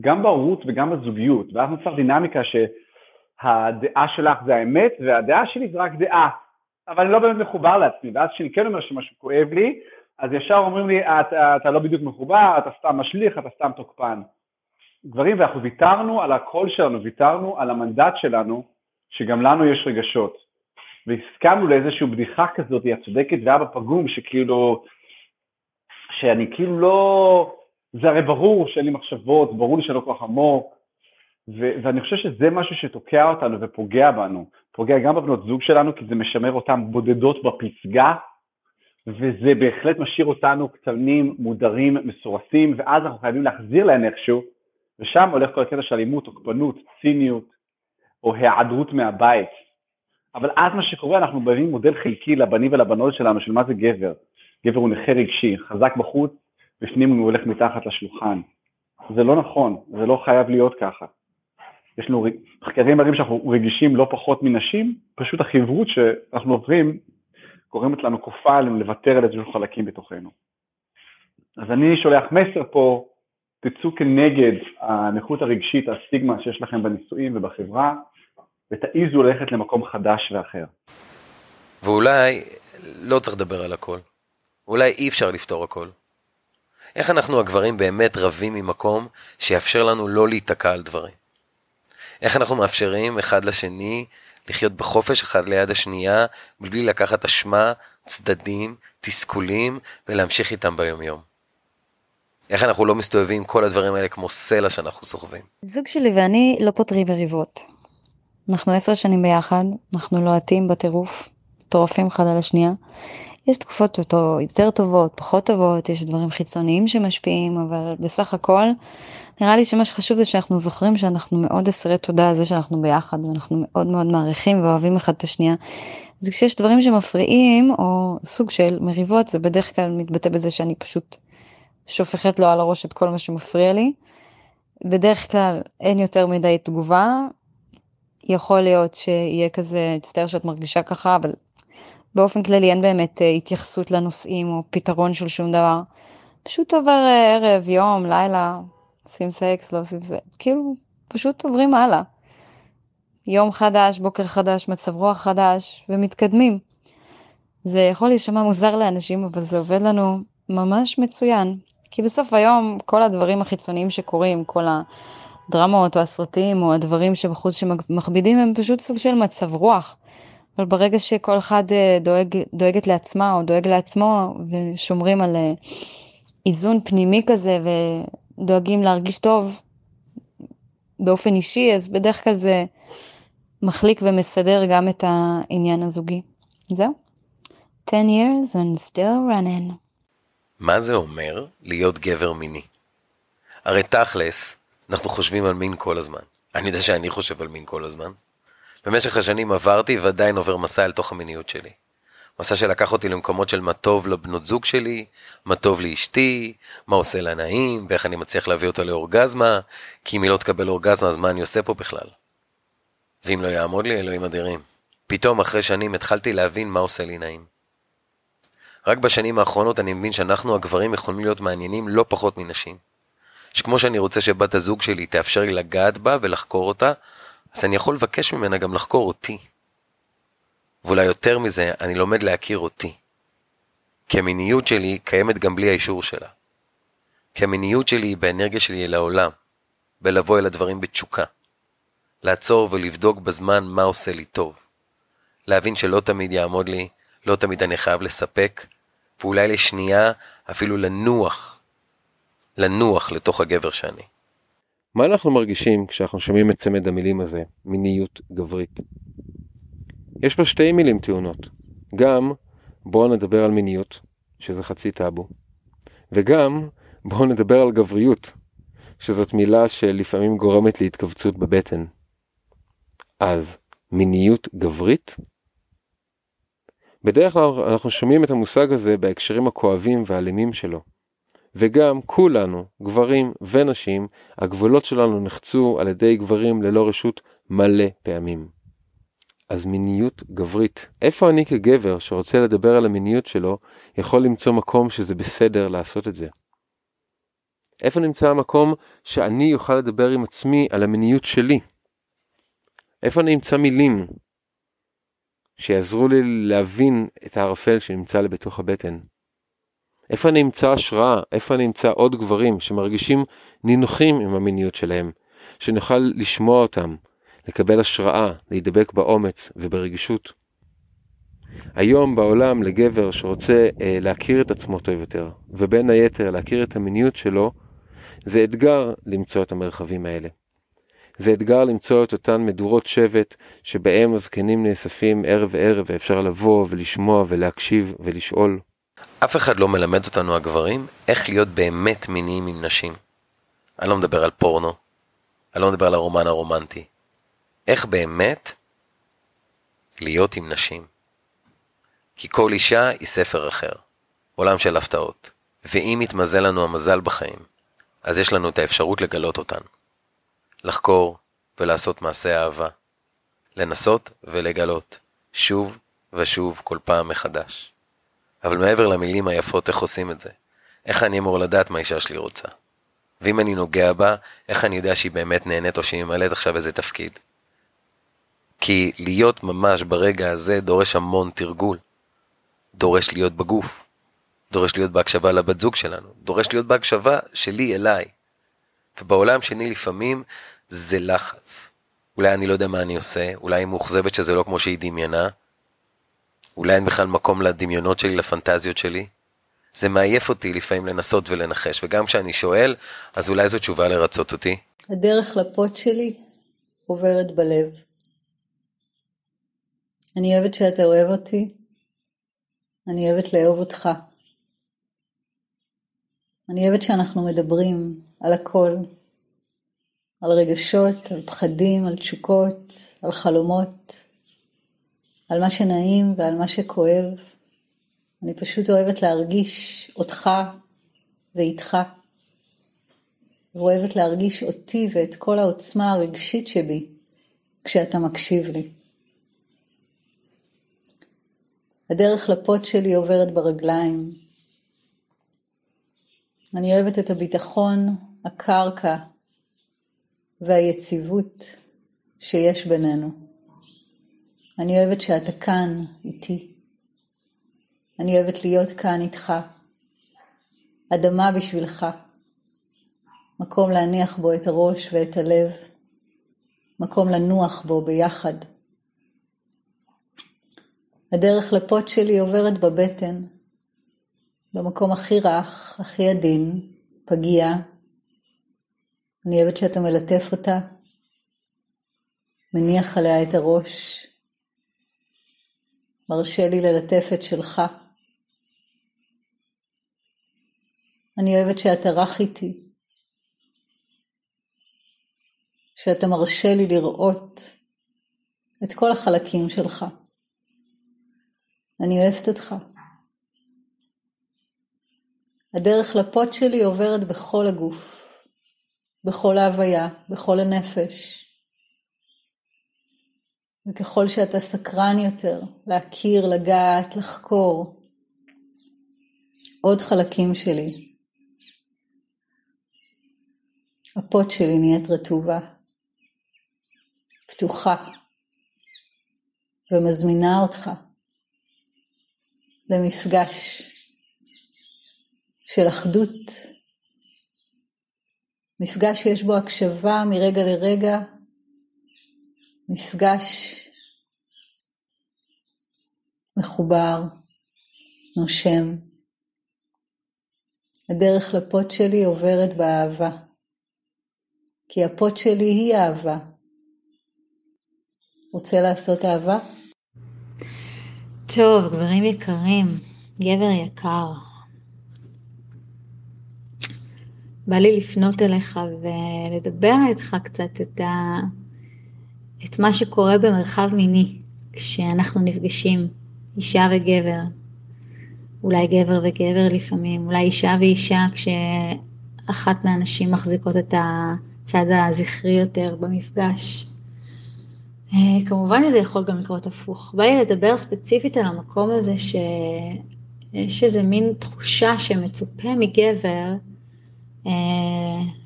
S13: גם בהורות וגם בזוגיות, ואז נוצר דינמיקה שהדעה שלך זה האמת, והדעה שלי זה רק דעה, אבל אני לא באמת מחובר לעצמי, ואז כשאני כן אומר שמשהו כואב לי, אז ישר אומרים לי, אתה, אתה לא בדיוק מחובר, אתה סתם משליך, אתה סתם תוקפן. גברים, ואנחנו ויתרנו על הקול שלנו, ויתרנו על המנדט שלנו, שגם לנו יש רגשות. והסכמנו לאיזושהי בדיחה כזאת, היא הצודקת ואבא פגום, שכאילו, שאני כאילו לא, זה הרי ברור שאין לי מחשבות, ברור לי שאני לא כל כך עמוק, ו- ואני חושב שזה משהו שתוקע אותנו ופוגע בנו, פוגע גם בבנות זוג שלנו, כי זה משמר אותן בודדות בפסגה, וזה בהחלט משאיר אותנו קטנים, מודרים, מסורסים, ואז אנחנו חייבים להחזיר להם איכשהו, ושם הולך כל הקטע של אלימות, תוקפנות, ציניות, או היעדרות מהבית. אבל אז מה שקורה, אנחנו מביאים מודל חלקי לבנים ולבנות שלנו של מה זה גבר. גבר הוא נכה רגשי, חזק בחוץ, בפנים הוא הולך מתחת לשולחן. זה לא נכון, זה לא חייב להיות ככה. יש לנו, מחקרים מראים שאנחנו רגישים לא פחות מנשים, פשוט החברות שאנחנו עוברים גורמת לנו כופה עלינו לוותר על איזשהו חלקים בתוכנו. אז אני שולח מסר פה, תצאו כנגד הנכות הרגשית, הסטיגמה שיש לכם בנישואים ובחברה, ותעיזו ללכת למקום חדש ואחר.
S1: ואולי לא צריך לדבר על הכל. אולי אי אפשר לפתור הכל. איך אנחנו הגברים באמת רבים ממקום שיאפשר לנו לא להיתקע על דברים? איך אנחנו מאפשרים אחד לשני לחיות בחופש אחד ליד השנייה, בלי לקחת אשמה, צדדים, תסכולים, ולהמשיך איתם ביומיום? איך אנחנו לא מסתובבים כל הדברים האלה כמו סלע שאנחנו סוחבים?
S14: זוג שלי ואני לא פותרים מריבות. אנחנו עשר שנים ביחד, אנחנו לוהטים בטירוף, מטורפים אחד על השנייה. יש תקופות יותר טובות, פחות טובות, יש דברים חיצוניים שמשפיעים, אבל בסך הכל, נראה לי שמה שחשוב זה שאנחנו זוכרים שאנחנו מאוד אסירי תודה על זה שאנחנו ביחד, ואנחנו מאוד מאוד מעריכים ואוהבים אחד את השנייה. אז כשיש דברים שמפריעים, או סוג של מריבות, זה בדרך כלל מתבטא בזה שאני פשוט שופכת לו על הראש את כל מה שמפריע לי. בדרך כלל אין יותר מדי תגובה, יכול להיות שיהיה כזה, מצטער שאת מרגישה ככה, אבל באופן כללי אין באמת אה, התייחסות לנושאים או פתרון של שום דבר. פשוט עובר אה, ערב, יום, לילה, עושים סקס, לא עושים סקס, כאילו, פשוט עוברים הלאה. יום חדש, בוקר חדש, מצב רוח חדש, ומתקדמים.
S6: זה יכול להישמע מוזר לאנשים, אבל זה עובד לנו ממש מצוין. כי בסוף היום כל הדברים החיצוניים שקורים, כל הדרמות או הסרטים או הדברים שבחוץ שמכבידים הם פשוט סוג של מצב רוח. אבל ברגע שכל אחד אה, דואג, דואגת לעצמה או דואג לעצמו ושומרים על אה, איזון פנימי כזה ודואגים להרגיש טוב באופן אישי, אז בדרך כלל זה מחליק ומסדר גם את העניין הזוגי. זהו. 10 years and still running.
S1: מה זה אומר להיות גבר מיני? הרי תכלס, אנחנו חושבים על מין כל הזמן. אני יודע שאני חושב על מין כל הזמן. במשך השנים עברתי ועדיין עובר מסע אל תוך המיניות שלי. מסע שלקח אותי למקומות של מה טוב לבנות זוג שלי, מה טוב לאשתי, מה עושה לה נעים, ואיך אני מצליח להביא אותה לאורגזמה, כי אם היא לא תקבל אורגזמה אז מה אני עושה פה בכלל? ואם לא יעמוד לי, אלוהים אדירים. פתאום אחרי שנים התחלתי להבין מה עושה לי נעים. רק בשנים האחרונות אני מבין שאנחנו הגברים יכולים להיות מעניינים לא פחות מנשים. שכמו שאני רוצה שבת הזוג שלי תאפשר לי לגעת בה ולחקור אותה, אז אני יכול לבקש ממנה גם לחקור אותי. ואולי יותר מזה, אני לומד להכיר אותי. כי המיניות שלי קיימת גם בלי האישור שלה. כי המיניות שלי היא באנרגיה שלי אל העולם, בלבוא אל הדברים בתשוקה. לעצור ולבדוק בזמן מה עושה לי טוב. להבין שלא תמיד יעמוד לי, לא תמיד אני חייב לספק, ואולי לשנייה אפילו לנוח, לנוח לתוך הגבר שאני.
S15: מה אנחנו מרגישים כשאנחנו שומעים את צמד המילים הזה, מיניות גברית? יש פה שתי מילים טעונות. גם בואו נדבר על מיניות, שזה חצי טאבו, וגם בואו נדבר על גבריות, שזאת מילה שלפעמים גורמת להתכווצות בבטן. אז מיניות גברית? בדרך כלל אנחנו שומעים את המושג הזה בהקשרים הכואבים והאלימים שלו. וגם כולנו, גברים ונשים, הגבולות שלנו נחצו על ידי גברים ללא רשות מלא פעמים. אז מיניות גברית. איפה אני כגבר שרוצה לדבר על המיניות שלו, יכול למצוא מקום שזה בסדר לעשות את זה? איפה נמצא המקום שאני אוכל לדבר עם עצמי על המיניות שלי? איפה אני אמצא מילים שיעזרו לי להבין את הערפל שנמצא לי בתוך הבטן? איפה אני אמצא השראה? איפה אני אמצא עוד גברים שמרגישים נינוחים עם המיניות שלהם? שנוכל לשמוע אותם, לקבל השראה, להידבק באומץ וברגישות. היום בעולם לגבר שרוצה אה, להכיר את עצמו טוב יותר, ובין היתר להכיר את המיניות שלו, זה אתגר למצוא את המרחבים האלה. זה אתגר למצוא את אותן מדורות שבט שבהם הזקנים נאספים ערב ערב ואפשר לבוא ולשמוע ולהקשיב ולשאול.
S1: אף אחד לא מלמד אותנו הגברים איך להיות באמת מיניים עם נשים. אני לא מדבר על פורנו, אני לא מדבר על הרומן הרומנטי. איך באמת להיות עם נשים. כי כל אישה היא ספר אחר, עולם של הפתעות. ואם יתמזל לנו המזל בחיים, אז יש לנו את האפשרות לגלות אותן. לחקור ולעשות מעשה אהבה. לנסות ולגלות, שוב ושוב כל פעם מחדש. אבל מעבר למילים היפות, איך עושים את זה? איך אני אמור לדעת מה האישה שלי רוצה? ואם אני נוגע בה, איך אני יודע שהיא באמת נהנית או שהיא ממלאת עכשיו איזה תפקיד? כי להיות ממש ברגע הזה דורש המון תרגול. דורש להיות בגוף. דורש להיות בהקשבה לבת זוג שלנו. דורש להיות בהקשבה שלי אליי. ובעולם שני לפעמים זה לחץ. אולי אני לא יודע מה אני עושה, אולי היא מאוכזבת שזה לא כמו שהיא דמיינה, אולי אין בכלל מקום לדמיונות שלי, לפנטזיות שלי. זה מעייף אותי לפעמים לנסות ולנחש, וגם כשאני שואל, אז אולי זו תשובה לרצות אותי.
S16: הדרך לפות שלי עוברת בלב. אני אוהבת שאתה אוהב אותי, אני אוהבת לאהוב אותך. אני אוהבת שאנחנו מדברים על הכל, על רגשות, על פחדים, על תשוקות, על חלומות, על מה שנעים ועל מה שכואב. אני פשוט אוהבת להרגיש אותך ואיתך, ואוהבת להרגיש אותי ואת כל העוצמה הרגשית שבי כשאתה מקשיב לי. הדרך לפות שלי עוברת ברגליים. אני אוהבת את הביטחון, הקרקע והיציבות שיש בינינו. אני אוהבת שאתה כאן איתי. אני אוהבת להיות כאן איתך. אדמה בשבילך. מקום להניח בו את הראש ואת הלב. מקום לנוח בו ביחד. הדרך לפוט שלי עוברת בבטן, במקום הכי רך, הכי עדין, פגיע. אני אוהבת שאתה מלטף אותה, מניח עליה את הראש, מרשה לי ללטף את שלך. אני אוהבת שאתה רך איתי, שאתה מרשה לי לראות את כל החלקים שלך. אני אוהבת אותך. הדרך לפוט שלי עוברת בכל הגוף, בכל ההוויה, בכל הנפש. וככל שאתה סקרן יותר, להכיר, לגעת, לחקור עוד חלקים שלי, הפוט שלי נהיית רטובה, פתוחה, ומזמינה אותך למפגש של אחדות, מפגש שיש בו הקשבה מרגע לרגע, מפגש מחובר, נושם. הדרך לפוט שלי עוברת באהבה, כי הפוט שלי היא אהבה. רוצה לעשות אהבה?
S17: טוב, גברים יקרים, גבר יקר, בא לי לפנות אליך ולדבר איתך קצת את, ה... את מה שקורה במרחב מיני כשאנחנו נפגשים, אישה וגבר, אולי גבר וגבר לפעמים, אולי אישה ואישה כשאחת מהנשים מחזיקות את הצד הזכרי יותר במפגש. אה, כמובן שזה יכול גם לקרות הפוך. בא לי לדבר ספציפית על המקום הזה שיש איזה מין תחושה שמצופה מגבר אה,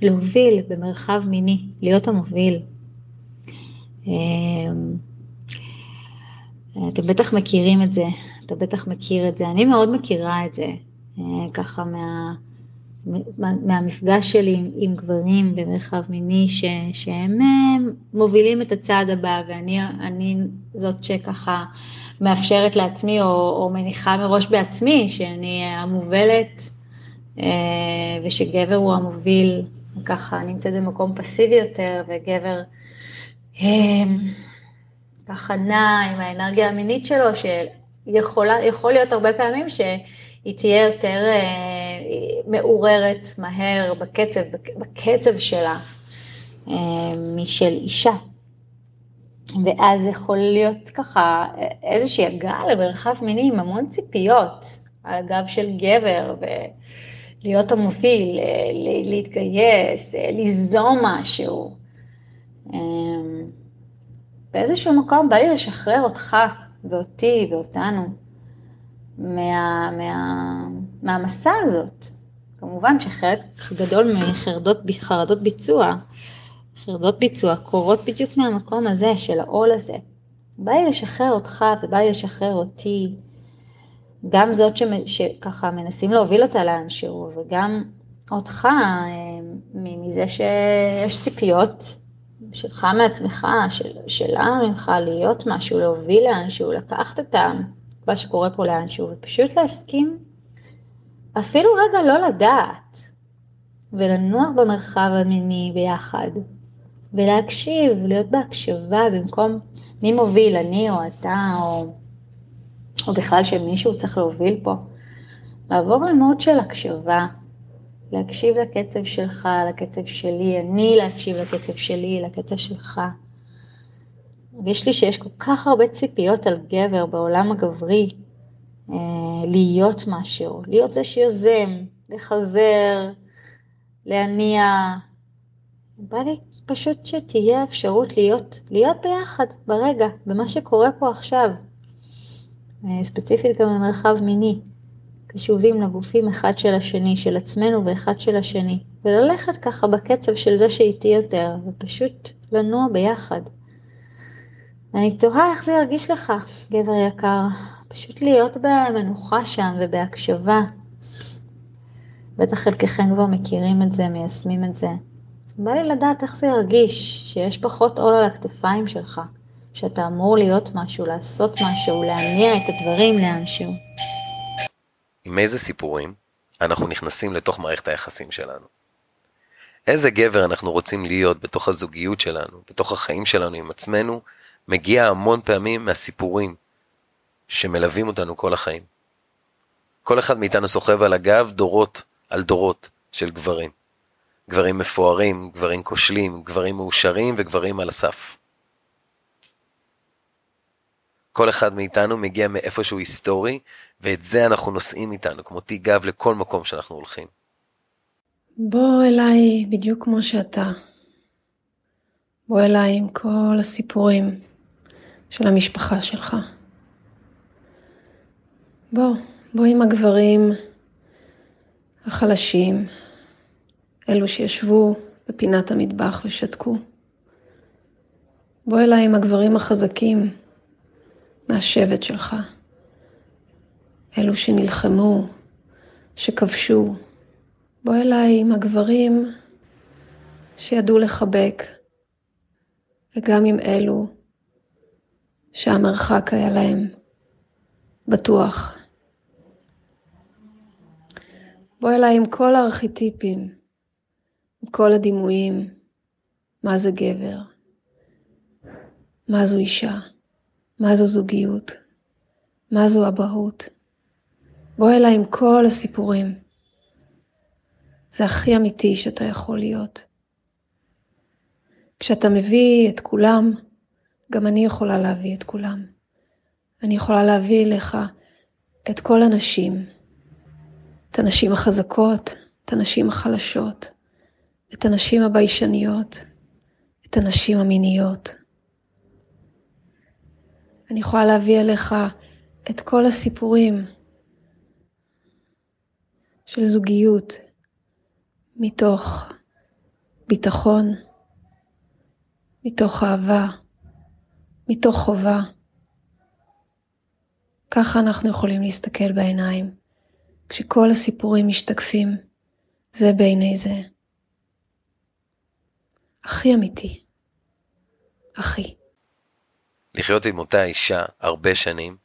S17: להוביל במרחב מיני, להיות המוביל. אה, אתם בטח מכירים את זה, אתה בטח מכיר את זה, אני מאוד מכירה את זה, ככה מה... מהמפגש שלי עם, עם גברים במרחב מיני ש, שהם מובילים את הצעד הבא ואני זאת שככה מאפשרת לעצמי או, או מניחה מראש בעצמי שאני המובלת אה, ושגבר הוא המוביל, ככה נמצאת במקום פסיבי יותר וגבר אה, ככה נע עם האנרגיה המינית שלו שיכול להיות הרבה פעמים ש... היא תהיה יותר אה, מעוררת מהר בקצב, בקצב שלה אה, משל אישה. ואז יכול להיות ככה איזושהי הגעה למרחב מיני עם המון ציפיות על הגב של גבר ולהיות המוביל, אה, להתגייס, ליזום משהו. באיזשהו מקום בא לי לשחרר אותך ואותי ואותנו מה, מה, מהמסע הזאת. כמובן שחלק גדול מחרדות ביצוע, חרדות ביצוע קורות בדיוק מהמקום הזה, של העול הזה. בא לי לשחרר אותך ובא לי לשחרר אותי, גם זאת שככה מנסים להוביל אותה לאנשהו, וגם אותך אה, מזה שיש ציפיות שלך מעצמך, של, שלה ממך להיות משהו, להוביל לאנשהו, לקחת את. מה שקורה פה לאנשהו, ופשוט להסכים, אפילו רגע לא לדעת, ולנוע במרחב המיני ביחד, ולהקשיב, להיות בהקשבה במקום מי מוביל, אני או אתה, או, או בכלל שמישהו צריך להוביל פה. לעבור למוד של הקשבה, להקשיב לקצב שלך, לקצב שלי, אני להקשיב לקצב שלי, לקצב שלך. ויש לי שיש כל כך הרבה ציפיות על גבר בעולם הגברי, אה, להיות משהו, להיות זה שיוזם, לחזר, להניע. בא לי פשוט שתהיה אפשרות להיות, להיות ביחד ברגע, במה שקורה פה עכשיו. אה, ספציפית גם במרחב מיני, קשובים לגופים אחד של השני, של עצמנו ואחד של השני, וללכת ככה בקצב של זה שאיתי יותר, ופשוט לנוע ביחד. אני תוהה איך זה ירגיש לך, גבר יקר, פשוט להיות במנוחה שם ובהקשבה. בטח חלקכם כבר מכירים את זה, מיישמים את זה. בא לי לדעת איך זה ירגיש, שיש פחות עול על הכתפיים שלך, שאתה אמור להיות משהו, לעשות משהו, להניע את הדברים לאנשהו.
S1: עם איזה סיפורים אנחנו נכנסים לתוך מערכת היחסים שלנו? איזה גבר אנחנו רוצים להיות בתוך הזוגיות שלנו, בתוך החיים שלנו עם עצמנו, מגיע המון פעמים מהסיפורים שמלווים אותנו כל החיים. כל אחד מאיתנו סוחב על הגב דורות על דורות של גברים. גברים מפוארים, גברים כושלים, גברים מאושרים וגברים על הסף. כל אחד מאיתנו מגיע מאיפשהו היסטורי, ואת זה אנחנו נושאים איתנו, כמו תיק גב לכל מקום שאנחנו הולכים.
S18: בוא אליי בדיוק כמו שאתה. בוא אליי עם כל הסיפורים של המשפחה שלך. בוא, בוא עם הגברים החלשים, אלו שישבו בפינת המטבח ושתקו. בוא אליי עם הגברים החזקים מהשבט שלך, אלו שנלחמו, שכבשו. בוא אליי עם הגברים שידעו לחבק, וגם עם אלו שהמרחק היה להם בטוח. בוא אליי עם כל הארכיטיפים, עם כל הדימויים, מה זה גבר, מה זו אישה, מה זו זוגיות, מה זו אבהות. בוא אליי עם כל הסיפורים. זה הכי אמיתי שאתה יכול להיות. כשאתה מביא את כולם, גם אני יכולה להביא את כולם. אני יכולה להביא אליך את כל הנשים, את הנשים החזקות, את הנשים החלשות, את הנשים הביישניות, את הנשים המיניות. אני יכולה להביא אליך את כל הסיפורים של זוגיות מתוך ביטחון, מתוך אהבה, מתוך חובה. ככה אנחנו יכולים להסתכל בעיניים, כשכל הסיפורים משתקפים זה בעיני זה. הכי אמיתי. הכי.
S1: לחיות עם אותה אישה הרבה שנים,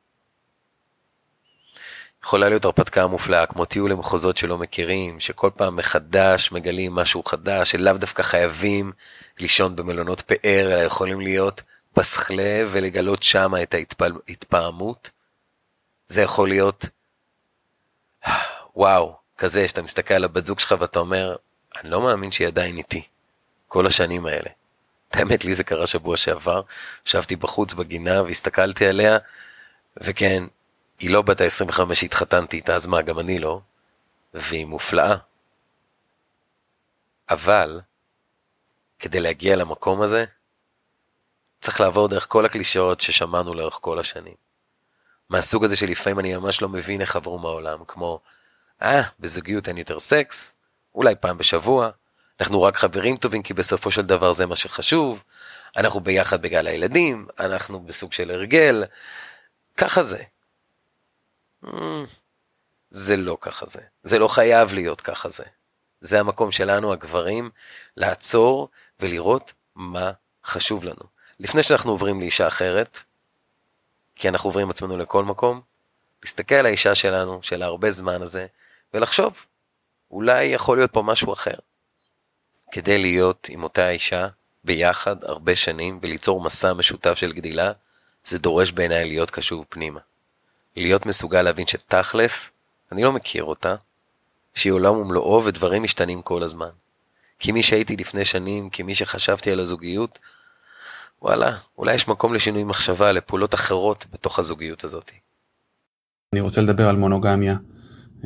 S1: יכולה להיות הרפתקה מופלאה, כמו טיול למחוזות שלא מכירים, שכל פעם מחדש מגלים משהו חדש, שלאו דווקא חייבים לישון במלונות פאר, אלא יכולים להיות פסחלה ולגלות שם את ההתפעמות. זה יכול להיות, וואו, כזה שאתה מסתכל על הבת זוג שלך ואתה אומר, אני לא מאמין שהיא עדיין איתי, כל השנים האלה. האמת, לי זה קרה שבוע שעבר, ישבתי בחוץ בגינה והסתכלתי עליה, וכן, היא לא בת ה-25 שהתחתנתי איתה, אז מה, גם אני לא, והיא מופלאה. אבל, כדי להגיע למקום הזה, צריך לעבור דרך כל הקלישאות ששמענו לאורך כל השנים. מהסוג הזה שלפעמים אני ממש לא מבין איך עברו מהעולם, כמו, אה, בזוגיות אין יותר סקס, אולי פעם בשבוע, אנחנו רק חברים טובים כי בסופו של דבר זה מה שחשוב, אנחנו ביחד בגלל הילדים, אנחנו בסוג של הרגל, ככה זה. זה לא ככה זה, זה לא חייב להיות ככה זה. זה המקום שלנו, הגברים, לעצור ולראות מה חשוב לנו. לפני שאנחנו עוברים לאישה אחרת, כי אנחנו עוברים עצמנו לכל מקום, להסתכל על האישה שלנו, של הרבה זמן הזה, ולחשוב, אולי יכול להיות פה משהו אחר. כדי להיות עם אותה אישה ביחד הרבה שנים וליצור מסע משותף של גדילה, זה דורש בעיניי להיות קשוב פנימה. להיות מסוגל להבין שתכלס, אני לא מכיר אותה, שהיא עולם ומלואו ודברים משתנים כל הזמן. כי מי שהייתי לפני שנים, כמי שחשבתי על הזוגיות, וואלה, אולי יש מקום לשינוי מחשבה, לפעולות אחרות בתוך הזוגיות הזאת.
S19: אני רוצה לדבר על מונוגמיה,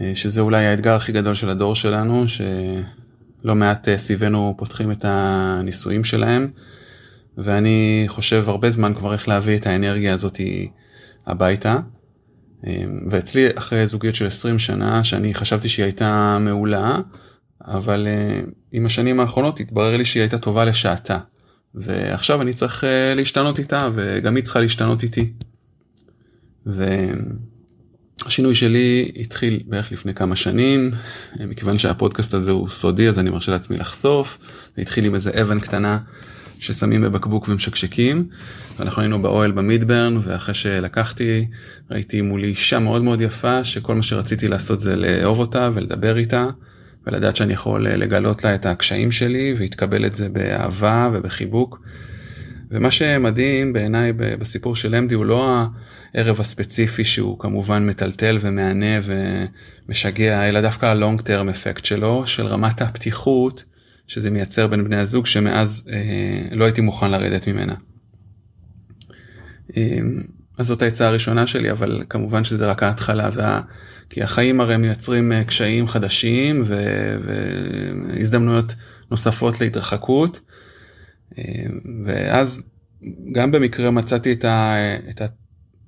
S19: אה, שזה אולי האתגר הכי גדול של הדור שלנו, שלא מעט אה, סביבנו פותחים את הנישואים שלהם, ואני חושב הרבה זמן כבר איך להביא את האנרגיה הזאת הביתה. אה, ואצלי אחרי זוגיות של 20 שנה שאני חשבתי שהיא הייתה מעולה אבל עם השנים האחרונות התברר לי שהיא הייתה טובה לשעתה ועכשיו אני צריך להשתנות איתה וגם היא צריכה להשתנות איתי. והשינוי שלי התחיל בערך לפני כמה שנים, מכיוון שהפודקאסט הזה הוא סודי אז אני מרשה לעצמי לחשוף, זה התחיל עם איזה אבן קטנה ששמים בבקבוק ומשקשקים, ואנחנו היינו באוהל במידברן ואחרי שלקחתי ראיתי מולי אישה מאוד מאוד יפה שכל מה שרציתי לעשות זה לאהוב אותה ולדבר איתה. ולדעת שאני יכול לגלות לה את הקשיים שלי והתקבל את זה באהבה ובחיבוק. ומה שמדהים בעיניי בסיפור של אמדי הוא לא הערב הספציפי שהוא כמובן מטלטל ומהנה ומשגע, אלא דווקא הלונג טרם אפקט שלו, של רמת הפתיחות שזה מייצר בין בני הזוג שמאז אה, לא הייתי מוכן לרדת ממנה. אה, אז זאת העצה הראשונה שלי, אבל כמובן שזה רק ההתחלה, וה... כי החיים הרי מייצרים אה, קשיים חדשים ו... והזדמנויות נוספות להתרחקות. אה, ואז גם במקרה מצאתי את, ה... את, ה...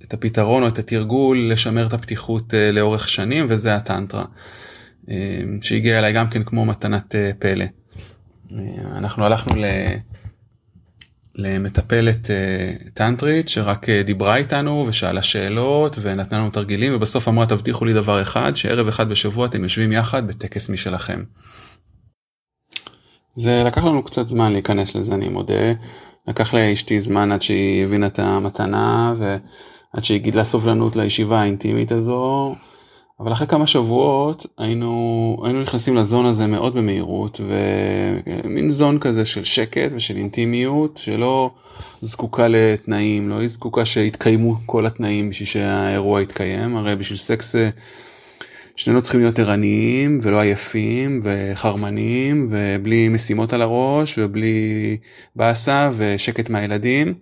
S19: את הפתרון או את התרגול לשמר את הפתיחות אה, לאורך שנים, וזה הטנטרה, שהגיע אליי גם כן כמו מתנת פלא. אנחנו הלכנו ל... למטפלת uh, טנטרית שרק uh, דיברה איתנו ושאלה שאלות ונתנה לנו תרגילים ובסוף אמרה תבטיחו לי דבר אחד שערב אחד בשבוע אתם יושבים יחד בטקס משלכם. זה לקח לנו קצת זמן להיכנס לזה אני מודה. לקח לאשתי זמן עד שהיא הבינה את המתנה ועד שהיא גידלה סובלנות לישיבה האינטימית הזו. אבל אחרי כמה שבועות היינו, היינו נכנסים לזון הזה מאוד במהירות ומין זון כזה של שקט ושל אינטימיות שלא זקוקה לתנאים, לא היא זקוקה שיתקיימו כל התנאים בשביל שהאירוע יתקיים, הרי בשביל סקס אה, שנינו צריכים להיות ערניים ולא עייפים וחרמנים ובלי משימות על הראש ובלי באסה ושקט מהילדים.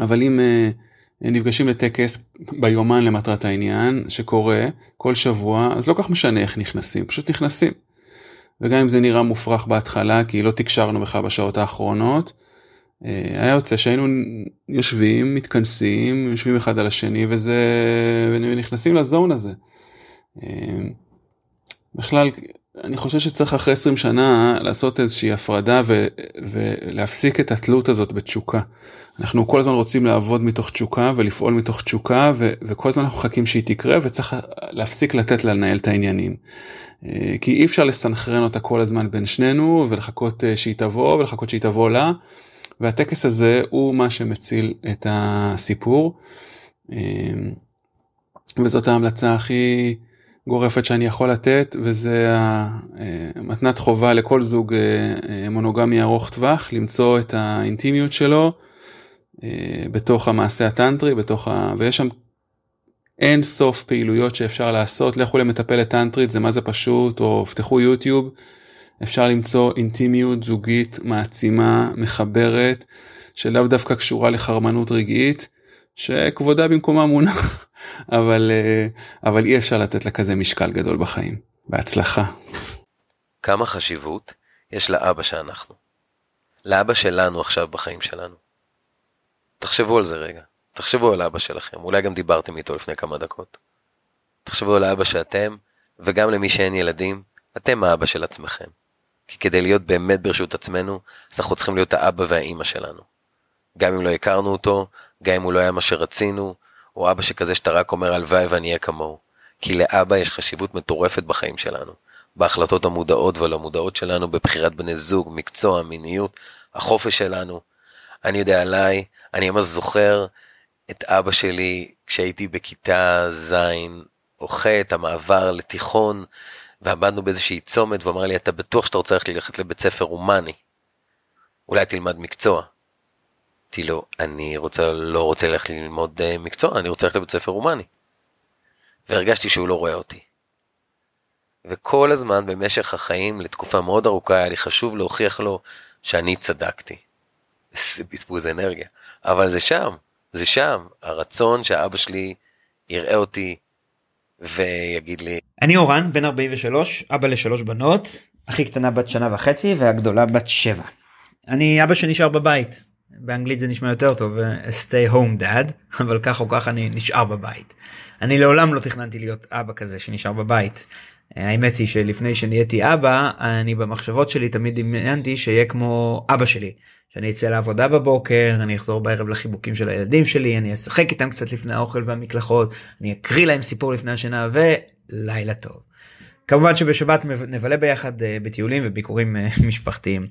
S19: אבל אם אה, נפגשים לטקס ביומן למטרת העניין שקורה כל שבוע אז לא כך משנה איך נכנסים פשוט נכנסים. וגם אם זה נראה מופרך בהתחלה כי לא תקשרנו בכלל בשעות האחרונות אה, היה יוצא שהיינו יושבים מתכנסים יושבים אחד על השני וזה ונכנסים לזון הזה. אה, בכלל אני חושב שצריך אחרי 20 שנה לעשות איזושהי הפרדה ו, ולהפסיק את התלות הזאת בתשוקה. אנחנו כל הזמן רוצים לעבוד מתוך תשוקה ולפעול מתוך תשוקה ו, וכל הזמן אנחנו מחכים שהיא תקרה וצריך להפסיק לתת לה לנהל את העניינים. אה, כי אי אפשר לסנכרן אותה כל הזמן בין שנינו ולחכות אה, שהיא תבוא ולחכות שהיא תבוא לה. והטקס הזה הוא מה שמציל את הסיפור. אה, וזאת ההמלצה הכי גורפת שאני יכול לתת וזה מתנת חובה לכל זוג מונוגמי ארוך טווח למצוא את האינטימיות שלו בתוך המעשה הטנטרי, בתוך ה... ויש שם אין סוף פעילויות שאפשר לעשות, לכו למטפלת טנטרית, זה מה זה פשוט, או פתחו יוטיוב, אפשר למצוא אינטימיות זוגית מעצימה, מחברת, שלאו דווקא קשורה לחרמנות רגעית, שכבודה במקומה מונח, אבל, אה, אבל אי אפשר לתת לה כזה משקל גדול בחיים. בהצלחה.
S1: כמה חשיבות יש לאבא שאנחנו. לאבא שלנו עכשיו בחיים שלנו. תחשבו על זה רגע. תחשבו על אבא שלכם, אולי גם דיברתם איתו לפני כמה דקות. תחשבו על האבא שאתם, וגם למי שאין ילדים, אתם האבא של עצמכם. כי כדי להיות באמת ברשות עצמנו, אז אנחנו צריכים להיות האבא והאימא שלנו. גם אם לא הכרנו אותו, גם אם הוא לא היה מה שרצינו, או אבא שכזה שאתה רק אומר הלוואי ואני אהיה כמוהו. כי לאבא יש חשיבות מטורפת בחיים שלנו. בהחלטות המודעות והלא מודעות שלנו, בבחירת בני זוג, מקצוע, מיניות, החופש שלנו. אני יודע עליי, אני ממש זוכר את אבא שלי כשהייתי בכיתה ז' או ח', המעבר לתיכון, ועמדנו באיזושהי צומת, ואמר לי, אתה בטוח שאתה רוצה ללכת לבית ספר הומני? אולי תלמד מקצוע. אמרתי לו, אני רוצה, לא רוצה ללכת ללמוד uh, מקצוע, אני רוצה ללכת לבית ספר הומני. והרגשתי שהוא לא רואה אותי. וכל הזמן במשך החיים, לתקופה מאוד ארוכה, היה לי חשוב להוכיח לו שאני צדקתי. זה בזבוז אנרגיה. אבל זה שם, זה שם. הרצון שהאבא שלי יראה אותי ויגיד לי...
S20: אני אורן, בן 43, אבא לשלוש בנות, הכי קטנה בת שנה וחצי והגדולה בת שבע. אני אבא שנשאר בבית. באנגלית זה נשמע יותר טוב, stay home dad, אבל כך או כך אני נשאר בבית. אני לעולם לא תכננתי להיות אבא כזה שנשאר בבית. האמת היא שלפני שנהייתי אבא, אני במחשבות שלי תמיד דמיינתי שיהיה כמו אבא שלי, שאני אצא לעבודה בבוקר, אני אחזור בערב לחיבוקים של הילדים שלי, אני אשחק איתם קצת לפני האוכל והמקלחות, אני אקריא להם סיפור לפני השינה ולילה טוב. כמובן שבשבת נבלה ביחד אה, בטיולים וביקורים אה, משפחתיים.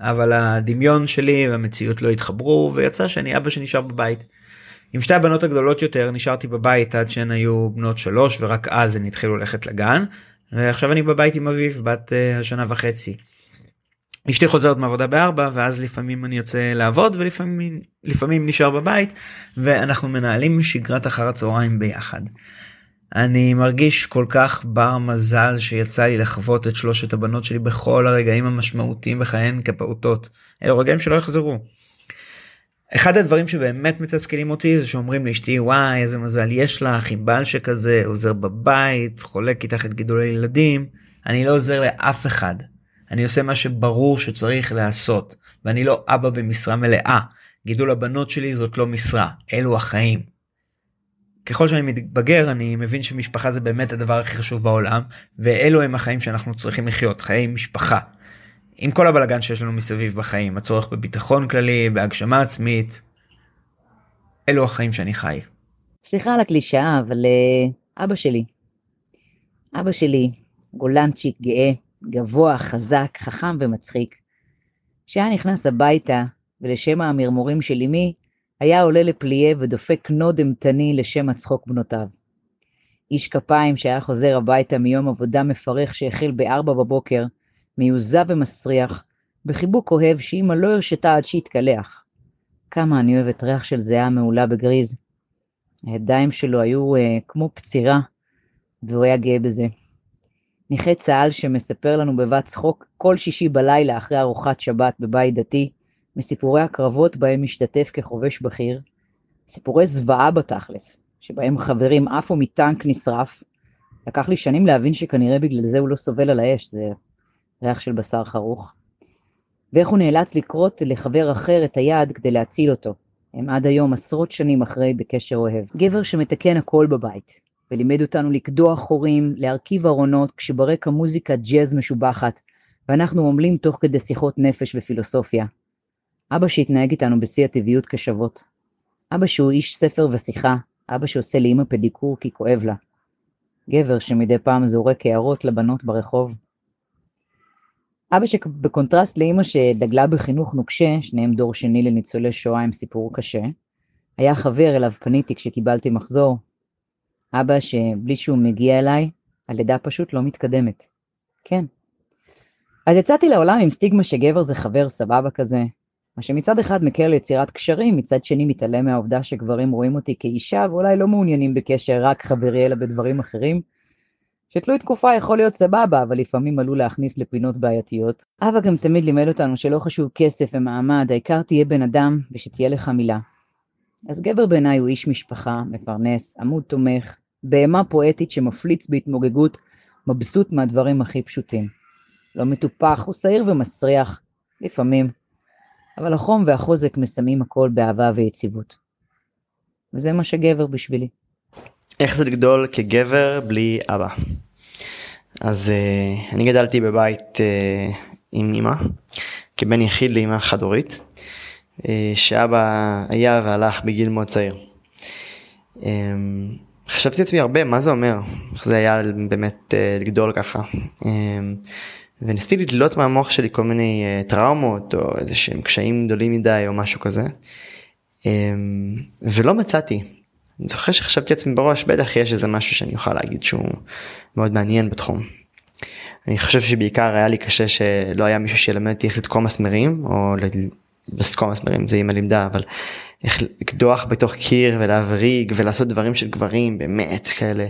S20: אבל הדמיון שלי והמציאות לא התחברו ויצא שאני אבא שנשאר בבית. עם שתי הבנות הגדולות יותר נשארתי בבית עד שהן היו בנות שלוש ורק אז הן התחילו ללכת לגן. ועכשיו אני בבית עם אביב בת uh, השנה וחצי. אשתי חוזרת מעבודה בארבע ואז לפעמים אני יוצא לעבוד ולפעמים לפעמים נשאר בבית ואנחנו מנהלים שגרת אחר הצהריים ביחד. אני מרגיש כל כך בר מזל שיצא לי לחוות את שלושת הבנות שלי בכל הרגעים המשמעותיים בחייהן כפעוטות. אלו רגעים שלא יחזרו. אחד הדברים שבאמת מתסכלים אותי זה שאומרים לאשתי וואי איזה מזל יש לך עם בעל שכזה עוזר בבית חולק איתך את גידולי ילדים אני לא עוזר לאף אחד אני עושה מה שברור שצריך לעשות ואני לא אבא במשרה מלאה גידול הבנות שלי זאת לא משרה אלו החיים. ככל שאני מתבגר אני מבין שמשפחה זה באמת הדבר הכי חשוב בעולם ואלו הם החיים שאנחנו צריכים לחיות חיי משפחה. עם כל הבלגן שיש לנו מסביב בחיים הצורך בביטחון כללי בהגשמה עצמית. אלו החיים שאני חי.
S21: סליחה על הקלישאה אבל uh, אבא שלי. אבא שלי גולנצ'יק גאה גבוה חזק חכם ומצחיק. כשהיה נכנס הביתה ולשם המרמורים של אמי היה עולה לפליה ודופק נוד אימתני לשם הצחוק בנותיו. איש כפיים שהיה חוזר הביתה מיום עבודה מפרך שהחל בארבע בבוקר, מיוזע ומסריח, בחיבוק אוהב שאמא לא הרשתה עד שיתקלח. כמה אני אוהבת ריח של זיעה מעולה בגריז. הידיים שלו היו uh, כמו פצירה, והוא היה גאה בזה. נכה צה"ל שמספר לנו בבת צחוק כל שישי בלילה אחרי ארוחת שבת בבית דתי, מסיפורי הקרבות בהם משתתף כחובש בכיר, סיפורי זוועה בתכלס, שבהם חברים עפו מטנק נשרף. לקח לי שנים להבין שכנראה בגלל זה הוא לא סובל על האש, זה ריח של בשר חרוך. ואיך הוא נאלץ לכרות לחבר אחר את היד כדי להציל אותו. הם עד היום עשרות שנים אחרי בקשר אוהב. גבר שמתקן הכל בבית, ולימד אותנו לקדוח חורים, להרכיב ארונות, כשברקע מוזיקה ג'אז משובחת, ואנחנו עמלים תוך כדי שיחות נפש ופילוסופיה. אבא שהתנהג איתנו בשיא הטבעיות כשוות. אבא שהוא איש ספר ושיחה, אבא שעושה לאמא פדיקור כי כואב לה. גבר שמדי פעם זורק הערות לבנות ברחוב. אבא שבקונטרסט לאמא שדגלה בחינוך נוקשה, שניהם דור שני לניצולי שואה עם סיפור קשה, היה חבר אליו פניתי כשקיבלתי מחזור. אבא שבלי שהוא מגיע אליי, הלידה פשוט לא מתקדמת. כן. אז יצאתי לעולם עם סטיגמה שגבר זה חבר סבבה כזה, מה שמצד אחד מקל יצירת קשרים, מצד שני מתעלם מהעובדה שגברים רואים אותי כאישה ואולי לא מעוניינים בקשר רק חברי אלא בדברים אחרים, שתלוי תקופה יכול להיות סבבה, אבל לפעמים עלול להכניס לפינות בעייתיות. אבא גם תמיד לימד אותנו שלא חשוב כסף ומעמד, העיקר תהיה בן אדם ושתהיה לך מילה. אז גבר בעיניי הוא איש משפחה, מפרנס, עמוד תומך, בהמה פואטית שמפליץ בהתמוגגות, מבסוט מהדברים הכי פשוטים. לא מטופח, הוא שעיר ומסריח, לפעמים, אבל החום והחוזק מסמים הכל באהבה ויציבות. וזה מה שגבר בשבילי.
S22: איך זה לגדול כגבר בלי אבא? אז uh, אני גדלתי בבית uh, עם אמא, כבן יחיד לאמא חד-הורית, uh, שאבא היה והלך בגיל מאוד צעיר. Um, חשבתי לעצמי הרבה מה זה אומר, איך זה היה באמת uh, לגדול ככה. Um, וניסיתי לדלות מהמוח שלי כל מיני uh, טראומות או איזה שהם קשיים גדולים מדי או משהו כזה. ולא מצאתי. אני זוכר שחשבתי לעצמי בראש בטח יש איזה משהו שאני אוכל להגיד שהוא מאוד מעניין בתחום. אני חושב שבעיקר היה לי קשה שלא היה מישהו שילמד אותי איך לתקוע מסמרים או לתקוע מסמרים זה אימא לימדה אבל איך לקדוח בתוך קיר ולהבריג ולעשות דברים של גברים באמת כאלה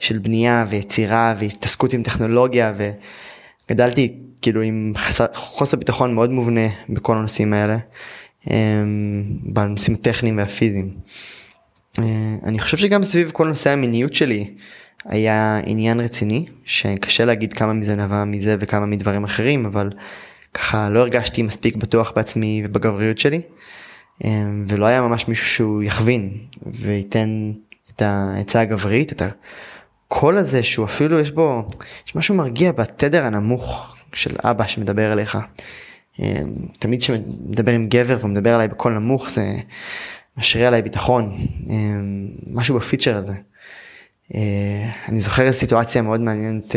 S22: של בנייה ויצירה והתעסקות עם טכנולוגיה וגדלתי כאילו עם חסר, חוסר ביטחון מאוד מובנה בכל הנושאים האלה אמ, בנושאים הטכניים והפיזיים. אה, אני חושב שגם סביב כל נושא המיניות שלי היה עניין רציני שקשה להגיד כמה מזה נבע מזה וכמה מדברים אחרים אבל ככה לא הרגשתי מספיק בטוח בעצמי ובגבריות שלי אה, ולא היה ממש מישהו שהוא יכווין וייתן את העצה הגברית את הקול הזה שהוא אפילו יש בו יש משהו מרגיע בתדר הנמוך של אבא שמדבר אליך תמיד כשמדבר עם גבר והוא מדבר עליי בקול נמוך זה משרה עליי ביטחון, משהו בפיצ'ר הזה. אני זוכר סיטואציה מאוד מעניינת,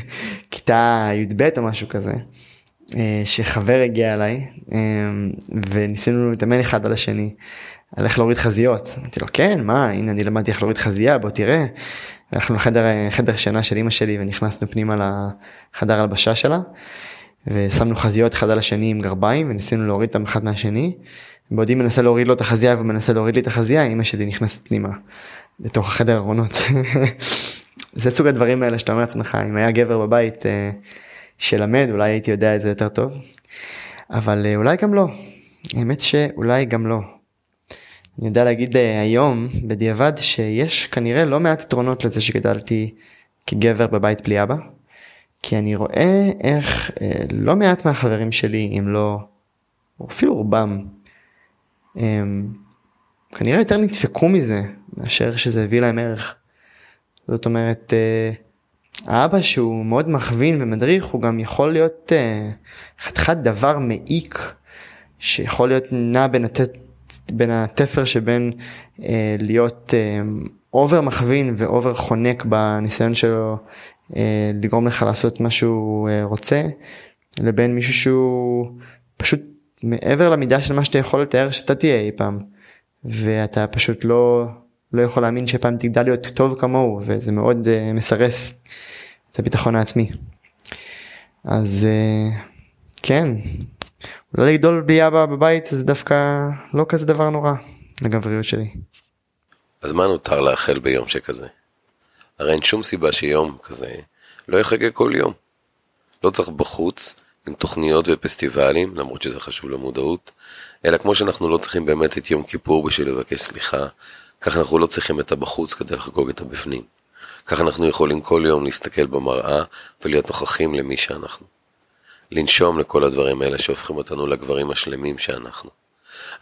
S22: כיתה י"ב או משהו כזה, שחבר הגיע אליי וניסינו להתאמן אחד על השני על איך להוריד חזיות. אמרתי לו כן מה הנה אני למדתי איך להוריד חזייה בוא תראה. הלכנו לחדר חדר שינה של אמא שלי ונכנסנו פנימה לחדר הלבשה שלה. ושמנו חזיות אחד על השני עם גרביים וניסינו להוריד אותם אחד מהשני. בעודי מנסה להוריד לו את החזייה ומנסה להוריד לי את החזייה אמא שלי נכנסת פנימה לתוך החדר ארונות. זה סוג הדברים האלה שאתה אומר לעצמך אם היה גבר בבית אה, שלמד אולי הייתי יודע את זה יותר טוב. אבל אה, אולי גם לא. האמת שאולי גם לא. אני יודע להגיד אה, היום בדיעבד שיש כנראה לא מעט יתרונות לזה שגדלתי כגבר בבית בלי אבא. כי אני רואה איך אה, לא מעט מהחברים שלי, אם לא, אפילו רובם, הם כנראה יותר נדפקו מזה מאשר שזה הביא להם ערך. זאת אומרת, האבא שהוא מאוד מכווין ומדריך, הוא גם יכול להיות אה, חתיכת דבר מעיק, שיכול להיות נע בין, הת... בין התפר שבין אה, להיות אה, over מכווין ו over חונק בניסיון שלו אה, לגרום לך לעשות מה שהוא אה, רוצה, לבין מישהו שהוא פשוט מעבר למידה של מה שאתה יכול לתאר שאתה תהיה אי פעם. ואתה פשוט לא, לא יכול להאמין שפעם תגדל להיות טוב כמוהו, וזה מאוד uh, מסרס את הביטחון העצמי. אז uh, כן, אולי לגדול בלי אבא בבית זה דווקא לא כזה דבר נורא לגבריות שלי.
S1: אז מה נותר לאחל ביום שכזה? הרי אין שום סיבה שיום כזה לא יחגג כל יום. לא צריך בחוץ, עם תוכניות ופסטיבלים, למרות שזה חשוב למודעות, אלא כמו שאנחנו לא צריכים באמת את יום כיפור בשביל לבקש סליחה, כך אנחנו לא צריכים את הבחוץ כדי לחגוג את הבפנים. כך אנחנו יכולים כל יום להסתכל במראה ולהיות נוכחים למי שאנחנו. לנשום לכל הדברים האלה שהופכים אותנו לגברים השלמים שאנחנו.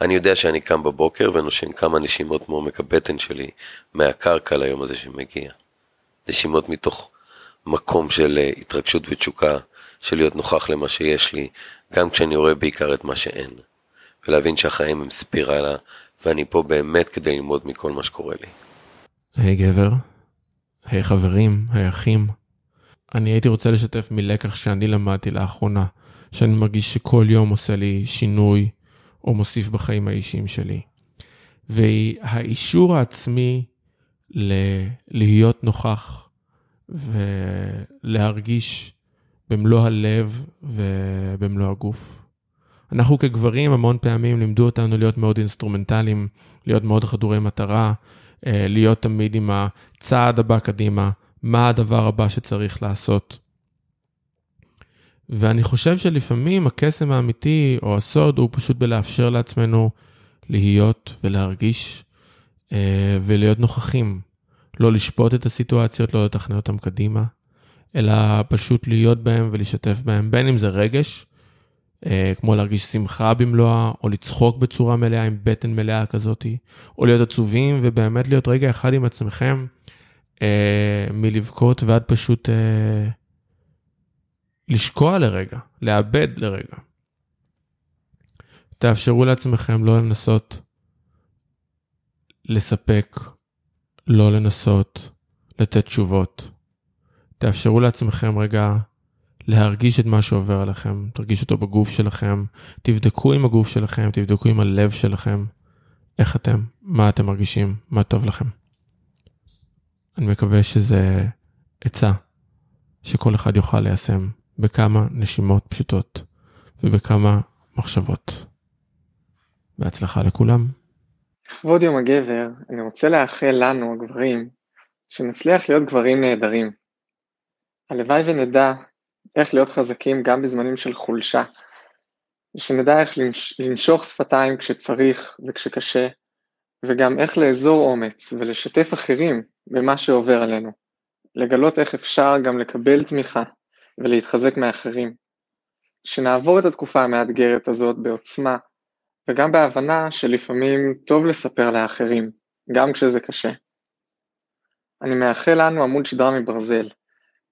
S1: אני יודע שאני קם בבוקר ונושם כמה נשימות מעומק הבטן שלי מהקרקע ליום הזה שמגיע. נשימות מתוך מקום של אה, התרגשות ותשוקה, של להיות נוכח למה שיש לי, גם כשאני רואה בעיקר את מה שאין. ולהבין שהחיים הם ספירלה, ואני פה באמת כדי ללמוד מכל מה שקורה לי.
S23: היי hey, גבר, היי hey, חברים, היי hey, אחים. אני הייתי רוצה לשתף מלקח שאני למדתי לאחרונה, שאני מרגיש שכל יום עושה לי שינוי, או מוסיף בחיים האישיים שלי. והאישור העצמי ל- להיות נוכח ולהרגיש במלוא הלב ובמלוא הגוף. אנחנו כגברים המון פעמים לימדו אותנו להיות מאוד אינסטרומנטליים, להיות מאוד חדורי מטרה, אה, להיות תמיד עם הצעד הבא קדימה, מה הדבר הבא שצריך לעשות. ואני חושב שלפעמים הקסם האמיתי או הסוד הוא פשוט בלאפשר לעצמנו להיות ולהרגיש אה, ולהיות נוכחים. לא לשפוט את הסיטואציות, לא לתכנן אותן קדימה, אלא פשוט להיות בהם ולשתף בהם, בין אם זה רגש, כמו להרגיש שמחה במלואה, או לצחוק בצורה מלאה עם בטן מלאה כזאת, או להיות עצובים ובאמת להיות רגע אחד עם עצמכם, אה, מלבכות ועד פשוט אה, לשקוע לרגע, לאבד לרגע. תאפשרו לעצמכם לא לנסות לספק לא לנסות לתת תשובות. תאפשרו לעצמכם רגע להרגיש את מה שעובר עליכם, תרגישו אותו בגוף שלכם, תבדקו עם הגוף שלכם, תבדקו עם הלב שלכם, איך אתם, מה אתם מרגישים, מה טוב לכם. אני מקווה שזה עצה שכל אחד יוכל ליישם בכמה נשימות פשוטות ובכמה מחשבות. בהצלחה לכולם.
S24: לכבוד יום הגבר, אני רוצה לאחל לנו, הגברים, שנצליח להיות גברים נהדרים. הלוואי ונדע איך להיות חזקים גם בזמנים של חולשה, ושנדע איך לנש... לנשוך שפתיים כשצריך וכשקשה, וגם איך לאזור אומץ ולשתף אחרים במה שעובר עלינו. לגלות איך אפשר גם לקבל תמיכה ולהתחזק מאחרים. שנעבור את התקופה המאתגרת הזאת בעוצמה, וגם בהבנה שלפעמים טוב לספר לאחרים, גם כשזה קשה. אני מאחל לנו עמוד שדרה מברזל,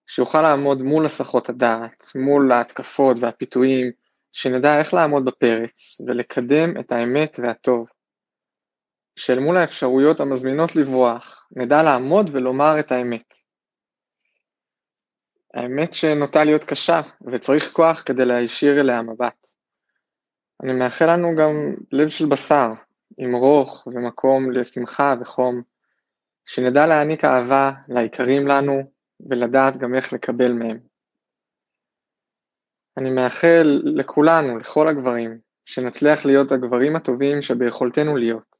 S24: שיוכל לעמוד מול הסחות הדעת, מול ההתקפות והפיתויים, שנדע איך לעמוד בפרץ ולקדם את האמת והטוב. שאל מול האפשרויות המזמינות לברוח, נדע לעמוד ולומר את האמת. האמת שנוטה להיות קשה, וצריך כוח כדי להישיר אליה מבט. אני מאחל לנו גם לב של בשר, עם רוך ומקום לשמחה וחום, שנדע להעניק אהבה ליקרים לנו, ולדעת גם איך לקבל מהם. אני מאחל לכולנו, לכל הגברים, שנצליח להיות הגברים הטובים שביכולתנו להיות,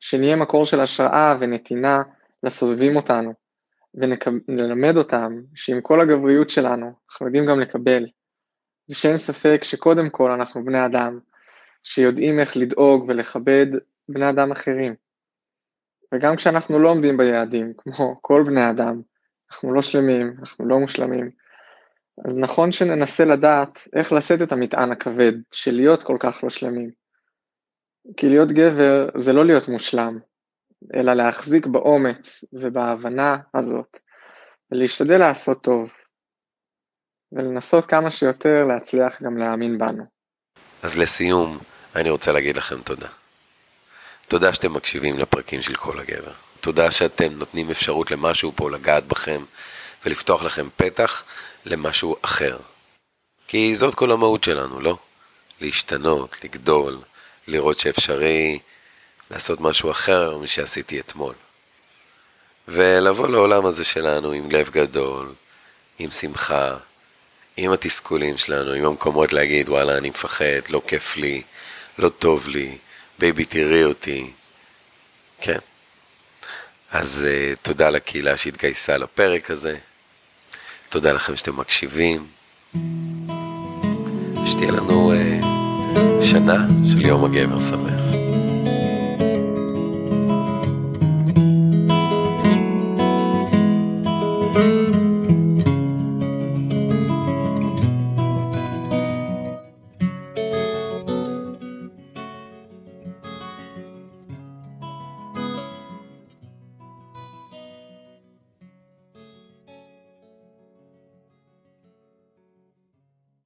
S24: שנהיה מקור של השראה ונתינה לסובבים אותנו, ונלמד אותם שעם כל הגבריות שלנו, אנחנו יודעים גם לקבל, ושאין ספק שקודם כל אנחנו בני אדם, שיודעים איך לדאוג ולכבד בני אדם אחרים. וגם כשאנחנו לא עומדים ביעדים, כמו כל בני אדם, אנחנו לא שלמים, אנחנו לא מושלמים, אז נכון שננסה לדעת איך לשאת את המטען הכבד של להיות כל כך לא שלמים. כי להיות גבר זה לא להיות מושלם, אלא להחזיק באומץ ובהבנה הזאת, ולהשתדל לעשות טוב, ולנסות כמה שיותר להצליח גם להאמין בנו.
S1: אז לסיום, אני רוצה להגיד לכם תודה. תודה שאתם מקשיבים לפרקים של כל הגבר. תודה שאתם נותנים אפשרות למשהו פה לגעת בכם ולפתוח לכם פתח למשהו אחר. כי זאת כל המהות שלנו, לא? להשתנות, לגדול, לראות שאפשרי לעשות משהו אחר משעשיתי אתמול. ולבוא לעולם הזה שלנו עם לב גדול, עם שמחה, עם התסכולים שלנו, עם המקומות להגיד וואלה אני מפחד, לא כיף לי, לא טוב לי, baby תראי אותי. כן. אז אה, תודה לקהילה שהתגייסה לפרק הזה. תודה לכם שאתם מקשיבים. שתהיה לנו אה, שנה של יום הגבר שמח.